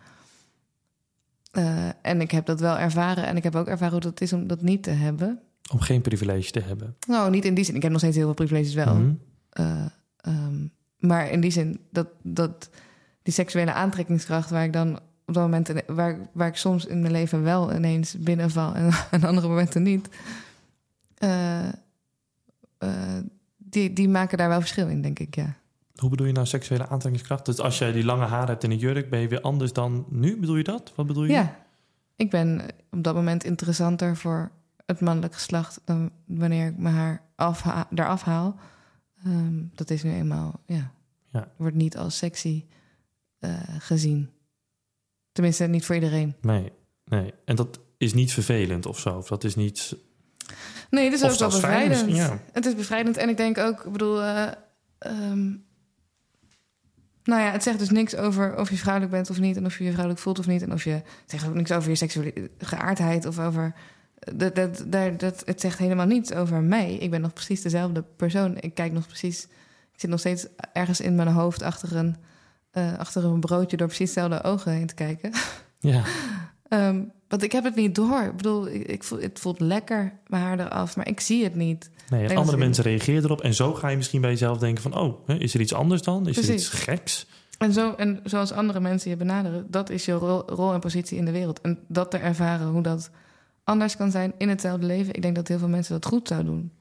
En ik heb dat wel ervaren en ik heb ook ervaren hoe het is om dat niet te hebben. Om geen privilege te hebben. Nou, niet in die zin. Ik heb nog steeds heel veel privileges wel. Mhm. Eh, ehm, maar in die zin dat, dat die seksuele aantrekkingskracht waar ik dan op dat moment in- waar, waar ik soms in mijn leven wel ineens binnenval en, andere momenten niet, eh, eh, die, die maken daar wel verschil in, denk ik. Ja. Hoe bedoel je nou seksuele aantrekkingskracht? Dus als jij die lange haar hebt en een jurk, ben je weer anders dan nu? Bedoel je dat? Wat bedoel je? ja, ik ben op dat moment interessanter voor het mannelijk geslacht dan wanneer ik mijn haar afha eraf haal. Ehm, dat is nu eenmaal, ja, Ja. wordt niet als sexy eh, gezien. Tenminste, niet voor iedereen. Nee, nee. En dat is niet vervelend of zo? Of dat is niet... Nee, het is Of ook wel bevrijdend. ja. Het is bevrijdend en ik denk ook, ik bedoel, eh, ehm, nou ja, het zegt dus niks over of je vrouwelijk bent of niet en of je je vrouwelijk voelt of niet en of je het zegt ook niks over je seksuele geaardheid of over dat, dat, daar, dat, het zegt helemaal niets over mij. Ik ben nog precies dezelfde persoon. Ik kijk nog precies, ik zit nog steeds ergens in mijn hoofd achter een, eh, achter een broodje door precies dezelfde ogen heen te kijken. Ja, Ehm, want ik heb het niet door. Ik bedoel, ik, ik voel, het voelt lekker, mijn haar eraf, maar ik zie het niet. nee. En andere mensen reageren erop. En zo ga je misschien bij jezelf denken van... Oh, hè, is er iets anders dan? Is er iets geks? En, zo, en zoals andere mensen je benaderen, dat is je rol, rol en positie in de wereld. En dat te ervaren hoe dat anders kan zijn in hetzelfde leven. Ik denk dat heel veel mensen dat goed zouden doen.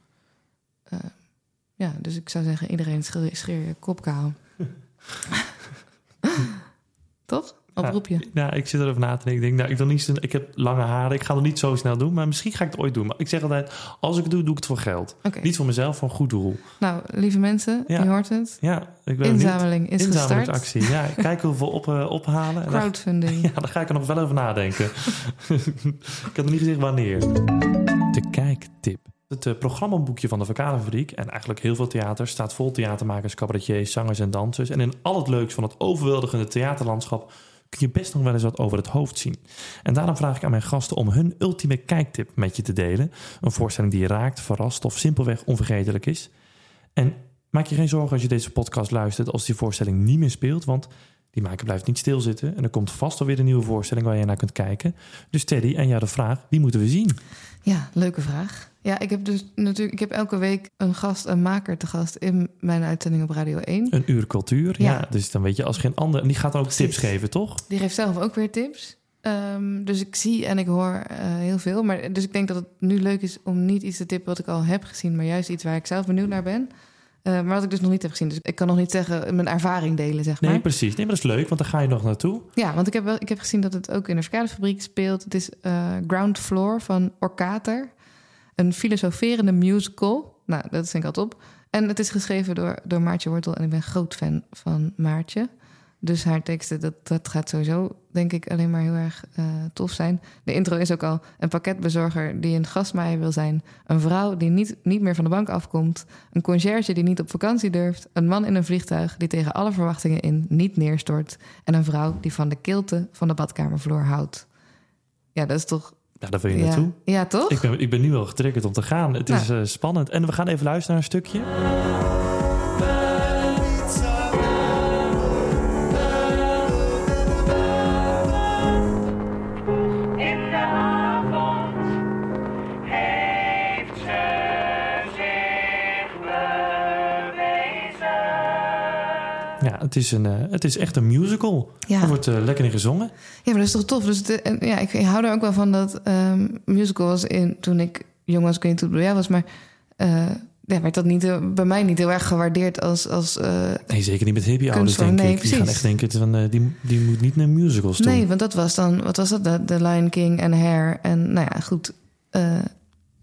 Eh, ja, dus ik zou zeggen, iedereen scheer, scheer je kop kaal. Toch? Oproep je. Ja, ik zit erover na te denken. Ik denk, nou, ik, wil niet, ik heb lange haren. Ik ga het niet zo snel doen. Maar misschien ga ik het ooit doen. Maar ik zeg altijd, als ik het doe, doe ik het voor geld. Niet voor mezelf, voor een goed doel. Nou, lieve mensen, Ja. je hoort het. Ja, ik ben. Inzameling is gestart. Inzamelingsactie. Ja, kijken hoeveel op, eh, ophalen. Crowdfunding. ja, dan ga ik er nog wel over nadenken. ik heb nog niet gezegd wanneer. De kijktip. Het eh, programmaboekje van de Verkalenfabriek en eigenlijk heel veel theater staat vol theatermakers, cabaretiers, zangers en dansers. En in al het leuks van het overweldigende theaterlandschap kun je best nog wel eens wat over het hoofd zien. En daarom vraag ik aan mijn gasten om hun ultieme kijktip met je te delen. Een voorstelling die je raakt, verrast of simpelweg onvergetelijk is. En maak je geen zorgen als je deze podcast luistert als die voorstelling niet meer speelt, want die maker blijft niet stilzitten en er komt vast alweer een nieuwe voorstelling waar je naar kunt kijken. Dus Teddy, en jou de vraag, wie moeten we zien? Ja, leuke vraag. Ja, ik heb dus natuurlijk, ik heb elke week een gast, een maker te gast in mijn uitzending op Radio 1. Een uur cultuur, ja. Ja. Dus dan weet je als geen ander. En die gaat ook Precies. tips geven, toch? Die geeft zelf ook weer tips. Ehm, dus ik zie en ik hoor eh, heel veel. Maar, dus ik denk dat het nu leuk is om niet iets te tippen wat ik al heb gezien, maar juist iets waar ik zelf benieuwd naar ben. Eh, maar wat ik dus nog niet heb gezien. Dus ik kan nog niet zeggen, mijn ervaring delen, zeg maar. Nee, precies. Nee, maar dat is leuk, want daar ga je nog naartoe. Ja, want ik heb, wel, ik heb gezien dat het ook in de Verkadefabriek speelt. Het is eh, Ground Floor van Orkater. Een filosoferende musical. Nou, dat vind ik al top. En het is geschreven door, door Maartje Wortel. En ik ben groot fan van Maartje. Dus haar teksten, dat, dat gaat sowieso, denk ik, alleen maar heel erg uh, tof zijn. De intro is ook al een pakketbezorger die een gasmaaier wil zijn. Een vrouw die niet, niet meer van de bank afkomt. Een conciërge die niet op vakantie durft. Een man in een vliegtuig die tegen alle verwachtingen in niet neerstort. En een vrouw die van de kilte van de badkamervloer houdt. Ja, dat is toch ja, daar wil je naartoe. Ja, toch? Ik ben, ik ben nu al getriggerd om te gaan. Het is uh, spannend. En we gaan even luisteren naar een stukje. Het is, een, uh, het is echt een musical. Ja. Er wordt uh, lekker in gezongen. Ja, maar dat is toch tof. Dus de, en, ja, ik, ik, hou er ook wel van dat um, musicals in toen ik jong was, ik weet niet hoe was, maar uh, ja, werd dat niet, bij mij niet heel erg gewaardeerd als. als nee, zeker niet met hippie ouders, denk nee, ik. Precies. Die gaan echt denken van die, die moet niet naar musicals toe. Nee, want dat was dan, wat was dat? The, The Lion King en Hair. En nou ja, goed.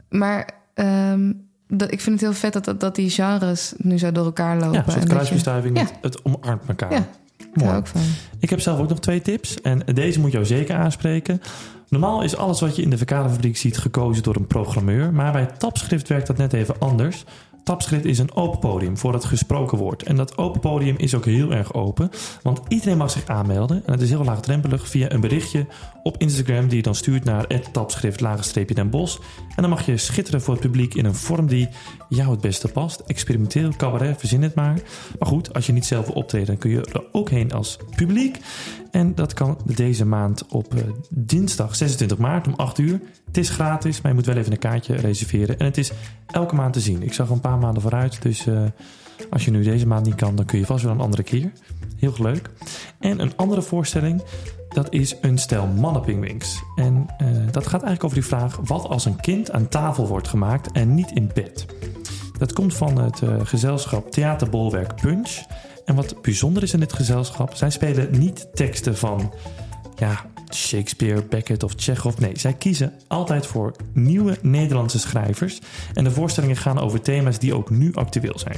maar. Um, dat, ik vind het heel vet dat, dat, dat, die genres nu zo door elkaar lopen. Ja, een soort kruisbestuiving. Je, ja. Het omarmt elkaar. Ja, Mooi. ook van. Ik heb zelf ook nog twee tips. En deze moet jou zeker aanspreken. Normaal is alles wat je in de verkaderfabriek ziet gekozen door een programmeur. Maar bij Tapschrift werkt dat net even anders. Tapschrift is een open podium voor het gesproken woord. En dat open podium is ook heel erg open. Want iedereen mag zich aanmelden. En het is heel laagdrempelig via een berichtje op Instagram... die je dan stuurt naar tapschrift den bos. En dan mag je schitteren voor het publiek in een vorm die jou het beste past. Experimenteel, cabaret, verzin het maar. Maar goed, als je niet zelf wil optreden... dan kun je er ook heen als publiek. En dat kan deze maand op uh, dinsdag 26 maart om 8 uur. Het is gratis, maar je moet wel even een kaartje reserveren. En het is elke maand te zien. Ik zag een paar maanden vooruit. Dus uh, als je nu deze maand niet kan, dan kun je vast wel een andere keer. Heel leuk. En een andere voorstelling, dat is een stel mannenpingwings. En uh, dat gaat eigenlijk over die vraag... wat als een kind aan tafel wordt gemaakt en niet in bed? Dat komt van het gezelschap Theaterbolwerk Punch... En wat bijzonder is in dit gezelschap, zij spelen niet teksten van ja, Shakespeare, Beckett of Chekhov. Nee, zij kiezen altijd voor nieuwe Nederlandse schrijvers. En de voorstellingen gaan over thema's die ook nu actueel zijn.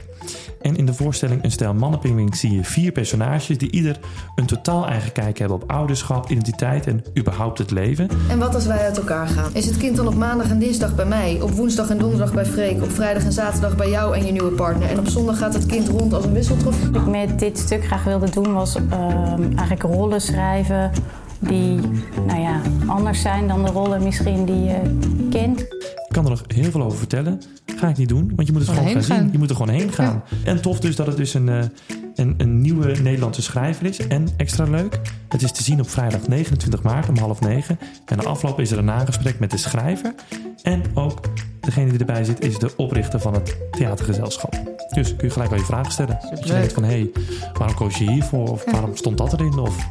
En in de voorstelling Een Stijl Mannenpingwing zie je vier personages die ieder een totaal eigen kijk hebben op ouderschap, identiteit en überhaupt het leven. En wat als wij uit elkaar gaan? Is het kind dan op maandag en dinsdag bij mij, op woensdag en donderdag bij Freek, op vrijdag en zaterdag bij jou en je nieuwe partner en op zondag gaat het kind rond als een wisseltrof? Wat ik met dit stuk graag wilde doen was uh, eigenlijk rollen schrijven die nou ja, anders zijn dan de rollen misschien die je kent. Ik kan er nog heel veel over vertellen. Ga ik niet doen, want je moet het gewoon gaan, gaan, zien. Je moet er gewoon heen gaan. Ja. En tof dus dat het dus een, uh, een, een, nieuwe Nederlandse schrijver is. En extra leuk, het is te zien op vrijdag 29 maart om half negen. En de afloop is er een nagesprek met de schrijver. En ook degene die erbij zit is de oprichter van het theatergezelschap. Dus kun je gelijk al je vragen stellen. Als je denkt van, hé, hey, waarom koos je hiervoor? Of waarom stond dat erin? Of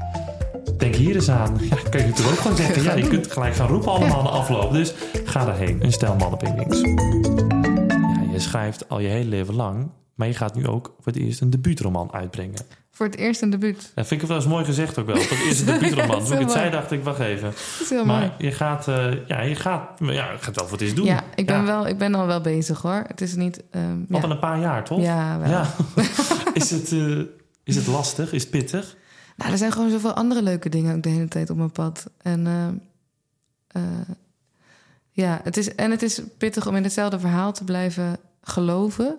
denk hier eens aan. Ja, kun je natuurlijk ook gewoon zeggen. Ja, je kunt gelijk gaan roepen allemaal de afloop. Dus ga daarheen. Een stel mannenpingwings. Ja, je schrijft al je hele leven lang. Maar je gaat nu ook voor het eerst een debuutroman uitbrengen. Voor het eerst een debuut. Dat vind ik wel eens mooi gezegd ook wel. Voor het eerst een debuutroman. Toen ik het zei, dacht ik, wacht even. Dat is heel maar mooi. je gaat, uh, ja, je gaat, ja, je gaat wel voor het eerst doen. Ja, ik ben, Ja. Wel, ik ben al wel bezig hoor. Het is niet... Um, Al ja. een paar jaar, toch? Ja, wel. Ja. is, het, uh, is het lastig? Is het pittig? Nou, er zijn gewoon zoveel andere leuke dingen ook de hele tijd op mijn pad. En uh, uh, ja, het is, en het is pittig om in hetzelfde verhaal te blijven geloven.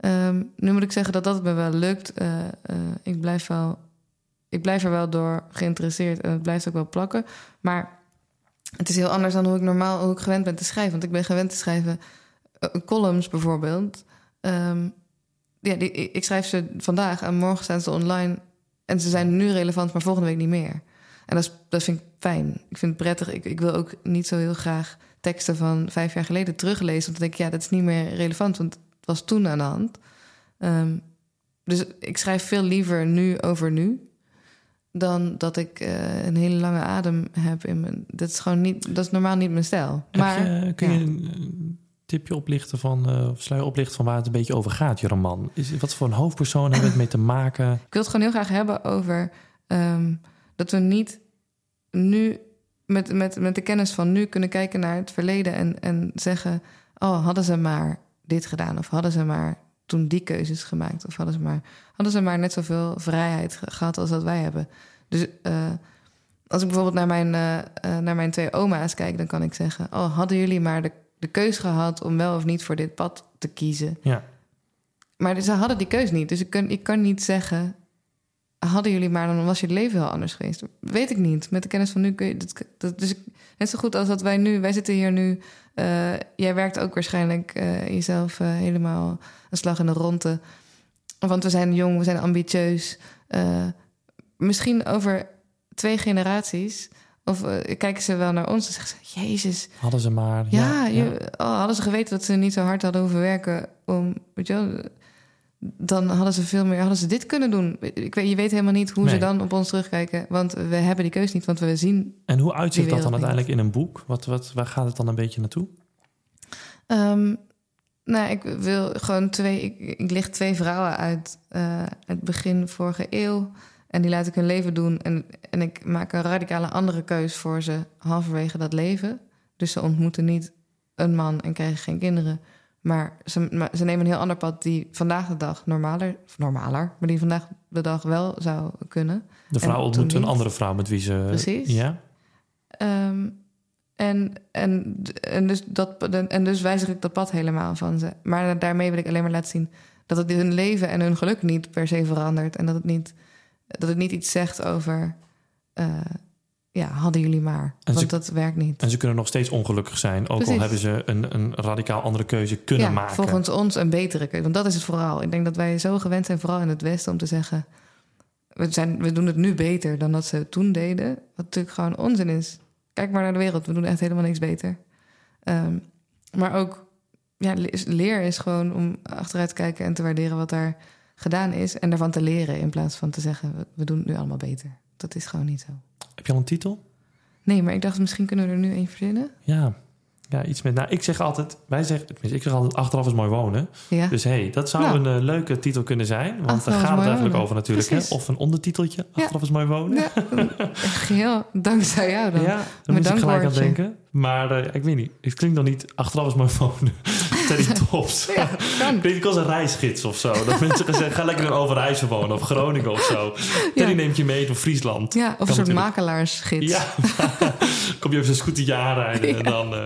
Um, nu moet ik zeggen dat dat me wel lukt. Uh, ik, blijf wel, ik blijf er wel door geïnteresseerd en het blijft ook wel plakken. Maar het is heel anders dan hoe ik normaal hoe ik gewend ben te schrijven. Want ik ben gewend te schrijven columns bijvoorbeeld. Um, ja, ik schrijf ze vandaag en morgen staan ze online en ze zijn nu relevant, maar volgende week niet meer. En dat, is, dat vind ik fijn. Ik vind het prettig. Ik, ik, wil ook niet zo heel graag teksten van vijf jaar geleden teruglezen. Want dan denk ik, ja, dat is niet meer relevant, want het was toen aan de hand. Um, dus ik schrijf veel liever nu over nu. Dan dat ik uh, een hele lange adem heb in mijn. Dat is gewoon niet. Dat is normaal niet mijn stijl. Heb Maar je, kun ja. je een tipje oplichten van, uh, of sluier oplichten van waar het een beetje over gaat, je? Is, wat voor een hoofdpersoon hebben we het mee te maken? Ik wil het gewoon heel graag hebben over um, dat we niet nu met, met, met de kennis van nu kunnen kijken naar het verleden en, en zeggen: Oh, hadden ze maar dit gedaan of hadden ze maar toen die keuzes gemaakt? Of hadden ze maar, hadden ze maar net zoveel vrijheid ge- gehad als dat wij hebben? Dus eh, als ik bijvoorbeeld naar mijn, eh, eh, naar mijn twee oma's kijk, dan kan ik zeggen: Oh, hadden jullie maar de, de keus gehad om wel of niet voor dit pad te kiezen? Ja. Maar ze hadden die keus niet. Dus ik kan, ik kan niet zeggen. Hadden jullie maar, dan was je leven heel anders geweest. Weet ik niet. Met de kennis van nu kun je. Dat, dat, dus ik, net zo goed als dat wij nu. Wij zitten hier nu. eh, jij werkt ook waarschijnlijk eh, jezelf eh, helemaal een slag in de ronde. Want we zijn jong, we zijn ambitieus. Misschien over twee generaties. Of eh, kijken ze wel naar ons en zeggen ze: Jezus, Hadden ze maar. ja, je, oh, hadden ze geweten dat ze niet zo hard hadden hoeven werken om, weet je wel, dan hadden ze veel meer, hadden ze dit kunnen doen. Ik weet, je weet helemaal niet hoe ze dan op ons terugkijken, want we hebben die keus niet, want we zien. En hoe uitzicht Die dat dan uiteindelijk in een boek? Wat, wat, waar gaat het dan een beetje naartoe? Ehm, nou, ik wil gewoon twee, ik, ik licht twee vrouwen uit eh, het begin vorige eeuw. En die laat ik hun leven doen. En, en ik maak een radicale andere keus voor ze halverwege dat leven. Dus ze ontmoeten niet een man en krijgen geen kinderen. Maar ze, maar ze nemen een heel ander pad die vandaag de dag normaler, normaler, maar die vandaag de dag wel zou kunnen. De vrouw ontmoet een andere vrouw met wie ze... Precies. Ja? Ehm, en, en, en, dus dat, en dus wijzig ik dat pad helemaal van ze. Maar daarmee wil ik alleen maar laten zien dat het hun leven en hun geluk niet per se verandert. En dat het niet, dat het niet iets zegt over. eh, ja, hadden jullie maar. En Want ze- dat werkt niet. En ze kunnen nog steeds ongelukkig zijn. Ook al hebben ze een, een radicaal andere keuze kunnen ja, maken. volgens ons een betere keuze. Want dat is het vooral. Ik denk dat wij zo gewend zijn, vooral in het Westen, om te zeggen... We, zijn, we doen het nu beter dan dat ze het toen deden. Wat natuurlijk gewoon onzin is. Kijk maar naar de wereld. We doen echt helemaal niks beter. Ehm, maar ook, ja, le- leer is gewoon om achteruit te kijken... en te waarderen wat daar gedaan is. En daarvan te leren in plaats van te zeggen... we, doen het nu allemaal beter. Dat is gewoon niet zo. Heb je al een titel? Nee, maar ik dacht misschien kunnen we er nu één verzinnen. Ja. Ja, iets met... Nou, ik zeg altijd... Wij zeggen... Ik zeg altijd achteraf is mooi wonen. Ja, Dus hé, hey, dat zou Nou. een eh, leuke titel kunnen zijn. Want Achteraf daar gaat het eigenlijk wonen. over natuurlijk. Hè? Of een ondertiteltje. Achteraf is mooi wonen. ja geheel dankzij jou dan. Ja, daar moet je gelijk aan denken. Maar eh, ik weet niet. Het klinkt nog niet... Achteraf is mooi wonen. Teddy Tops. Ja, kan. Klinkt als een reisgids of zo. Dat mensen gezegd, ga lekker in Overijssel wonen of Groningen of zo. Ja. neemt je mee door Friesland. Ja, of een soort natuurlijk. makelaarsgids. Ja, kom je even zo'n scootertje aanrijden en dan eh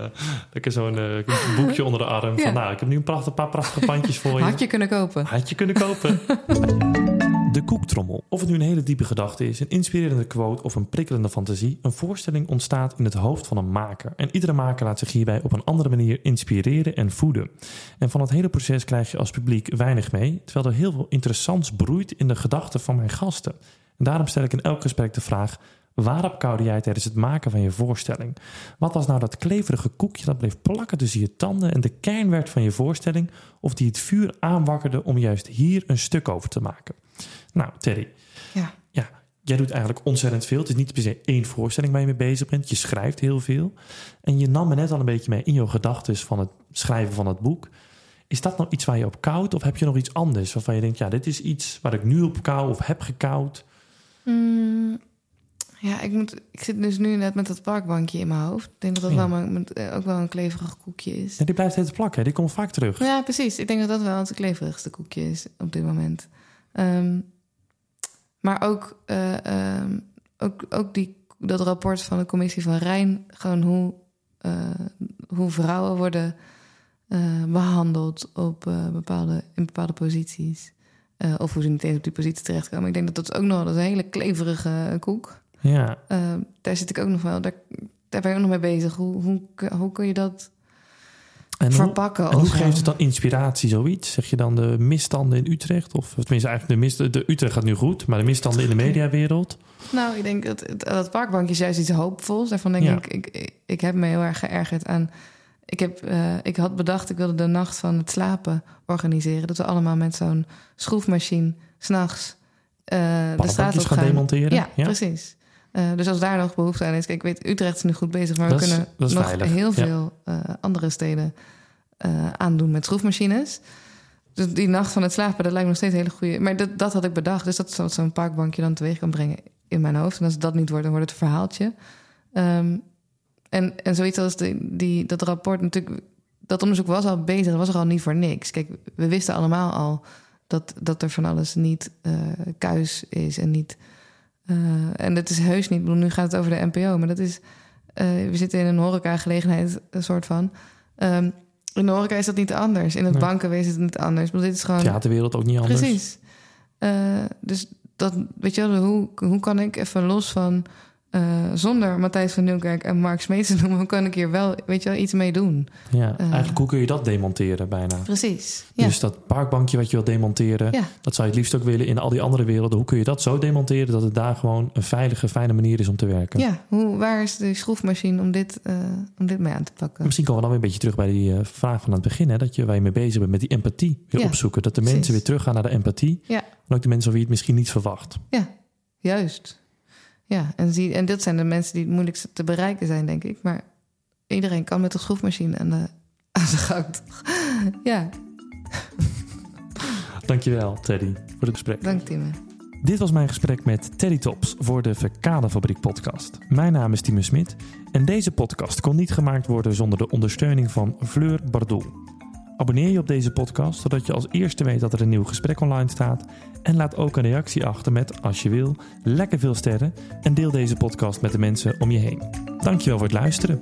lekker zo'n eh, boekje onder de arm. Van, nou, ik heb nu een prachtig, paar prachtige pandjes voor je. Had je kunnen kopen. Had je kunnen kopen. De koektrommel. Of het nu een hele diepe gedachte is, een inspirerende quote of een prikkelende fantasie, een voorstelling ontstaat in het hoofd van een maker. En iedere maker laat zich hierbij op een andere manier inspireren en voeden. En van het hele proces krijg je als publiek weinig mee, terwijl er heel veel interessants broeit in de gedachten van mijn gasten. En daarom stel ik in elk gesprek de vraag: waarop koude jij tijdens het maken van je voorstelling? Wat was nou dat kleverige koekje dat bleef plakken tussen je tanden en de kern werd van je voorstelling, of die het vuur aanwakkerde om juist hier een stuk over te maken? Nou, Terry, Ja. ja, jij doet eigenlijk ontzettend veel. Het is niet per se één voorstelling waar je mee bezig bent. Je schrijft heel veel. En je nam me net al een beetje mee in jouw gedachten van het schrijven van het boek. Is dat nou iets waar je op koudt? Of heb je nog iets anders waarvan je denkt, ja, dit is iets waar ik nu op kou of heb gekoud? Mm, ja, ik, moet, ik zit dus nu net met dat parkbankje in mijn hoofd. Ik denk dat dat Ja. wel mijn, eh, ook wel een kleverig koekje is. Ja, die blijft steeds plakken. Die komt vaak terug. Ja, precies. Ik denk dat dat wel het kleverigste koekje is op dit moment. Ehm, maar ook, eh, ehm, ook, ook die, dat rapport van de commissie van Rijn... gewoon hoe, eh, hoe vrouwen worden eh, behandeld op, bepaalde, in bepaalde posities. Of hoe ze niet eens op die positie terechtkomen. Ik denk dat dat ook nog dat is een hele kleverige koek. Ja, Ehm, daar zit ik ook nog wel... Daar, daar ben ik ook nog mee bezig. Hoe, hoe, hoe kun je dat en hoe, verpakken? en hoe geeft het dan inspiratie, zoiets? Zeg je dan de misstanden in Utrecht? Of tenminste, eigenlijk de, mis, de Utrecht gaat nu goed, maar de misstanden in de mediawereld? Nou, ik denk dat het- dat parkbankje is juist iets hoopvols. Daarvan denk Ja. ik, ik, ik, heb me heel erg geërgerd aan. Ik, heb, eh, ik had bedacht, ik wilde de nacht van het slapen organiseren. Dat we allemaal met zo'n schroefmachine s'nachts eh de straat op gaan gaan. demonteren? Ja, precies. Eh, dus als daar nog behoefte aan is. Kijk, ik weet, Utrecht is nu goed bezig, maar Dat we kunnen dat is nog veilig, heel ja. veel eh, andere steden eh, aandoen met schroefmachines. Dus die nacht van het slapen, dat lijkt me nog steeds een hele goede. Maar dat, dat had ik bedacht. Dus dat is wat zo'n parkbankje dan teweeg kan brengen in mijn hoofd. En als dat niet wordt, dan wordt het een verhaaltje. Ehm, en, en zoiets als die, die, dat rapport, natuurlijk, dat onderzoek was al bezig, was er al niet voor niks. Kijk, we wisten allemaal al dat, dat er van alles niet kuis is en niet. Uh, en dat is heus niet. Nu gaat het over de NPO, maar dat is. Uh, we zitten in een horeca-gelegenheid, een soort van. Um, in de horeca is dat niet anders. In het nee. bankenwezen is het niet anders. Maar dit is gewoon. Theaterwereld ook niet anders. Precies. dus dat, weet je wel, hoe, hoe kan ik even los van uh, zonder Matthijs van Nieuwkerk en Mark Smeets te noemen, kan ik hier wel, weet je wel, iets mee doen. Ja, uh, eigenlijk hoe kun je dat demonteren bijna? Precies. Ja. Dus dat parkbankje wat je wil demonteren, ja. dat zou je het liefst ook willen in al die andere werelden. Hoe kun je dat zo demonteren dat het daar gewoon een veilige, fijne manier is om te werken? Ja, hoe, waar is de schroefmachine om dit, uh, om dit mee aan te pakken? Misschien komen we dan weer een beetje terug bij die vraag van aan het begin, hè, dat je, waar je mee bezig bent met die empathie weer ja. opzoeken. Dat de mensen weer teruggaan naar de empathie. Ja. En ook de mensen wie je het misschien niet verwacht. Ja, juist. Ja, en, zie, en dit zijn de mensen die het moeilijkst te bereiken zijn, denk ik. Maar iedereen kan met de schroefmachine aan de, aan de gang. ja. Dankjewel, Teddy, voor het gesprek. Dank, Timme. Dit was mijn gesprek met Teddy Tops voor de Verkadefabriek podcast. Mijn naam is Timme Smit en deze podcast kon niet gemaakt worden zonder de ondersteuning van Fleur Bardoel. Abonneer je op deze podcast, zodat je als eerste weet dat er een nieuw gesprek online staat. En laat ook een reactie achter met, als je wil, lekker veel sterren. En deel deze podcast met de mensen om je heen. Dankjewel voor het luisteren.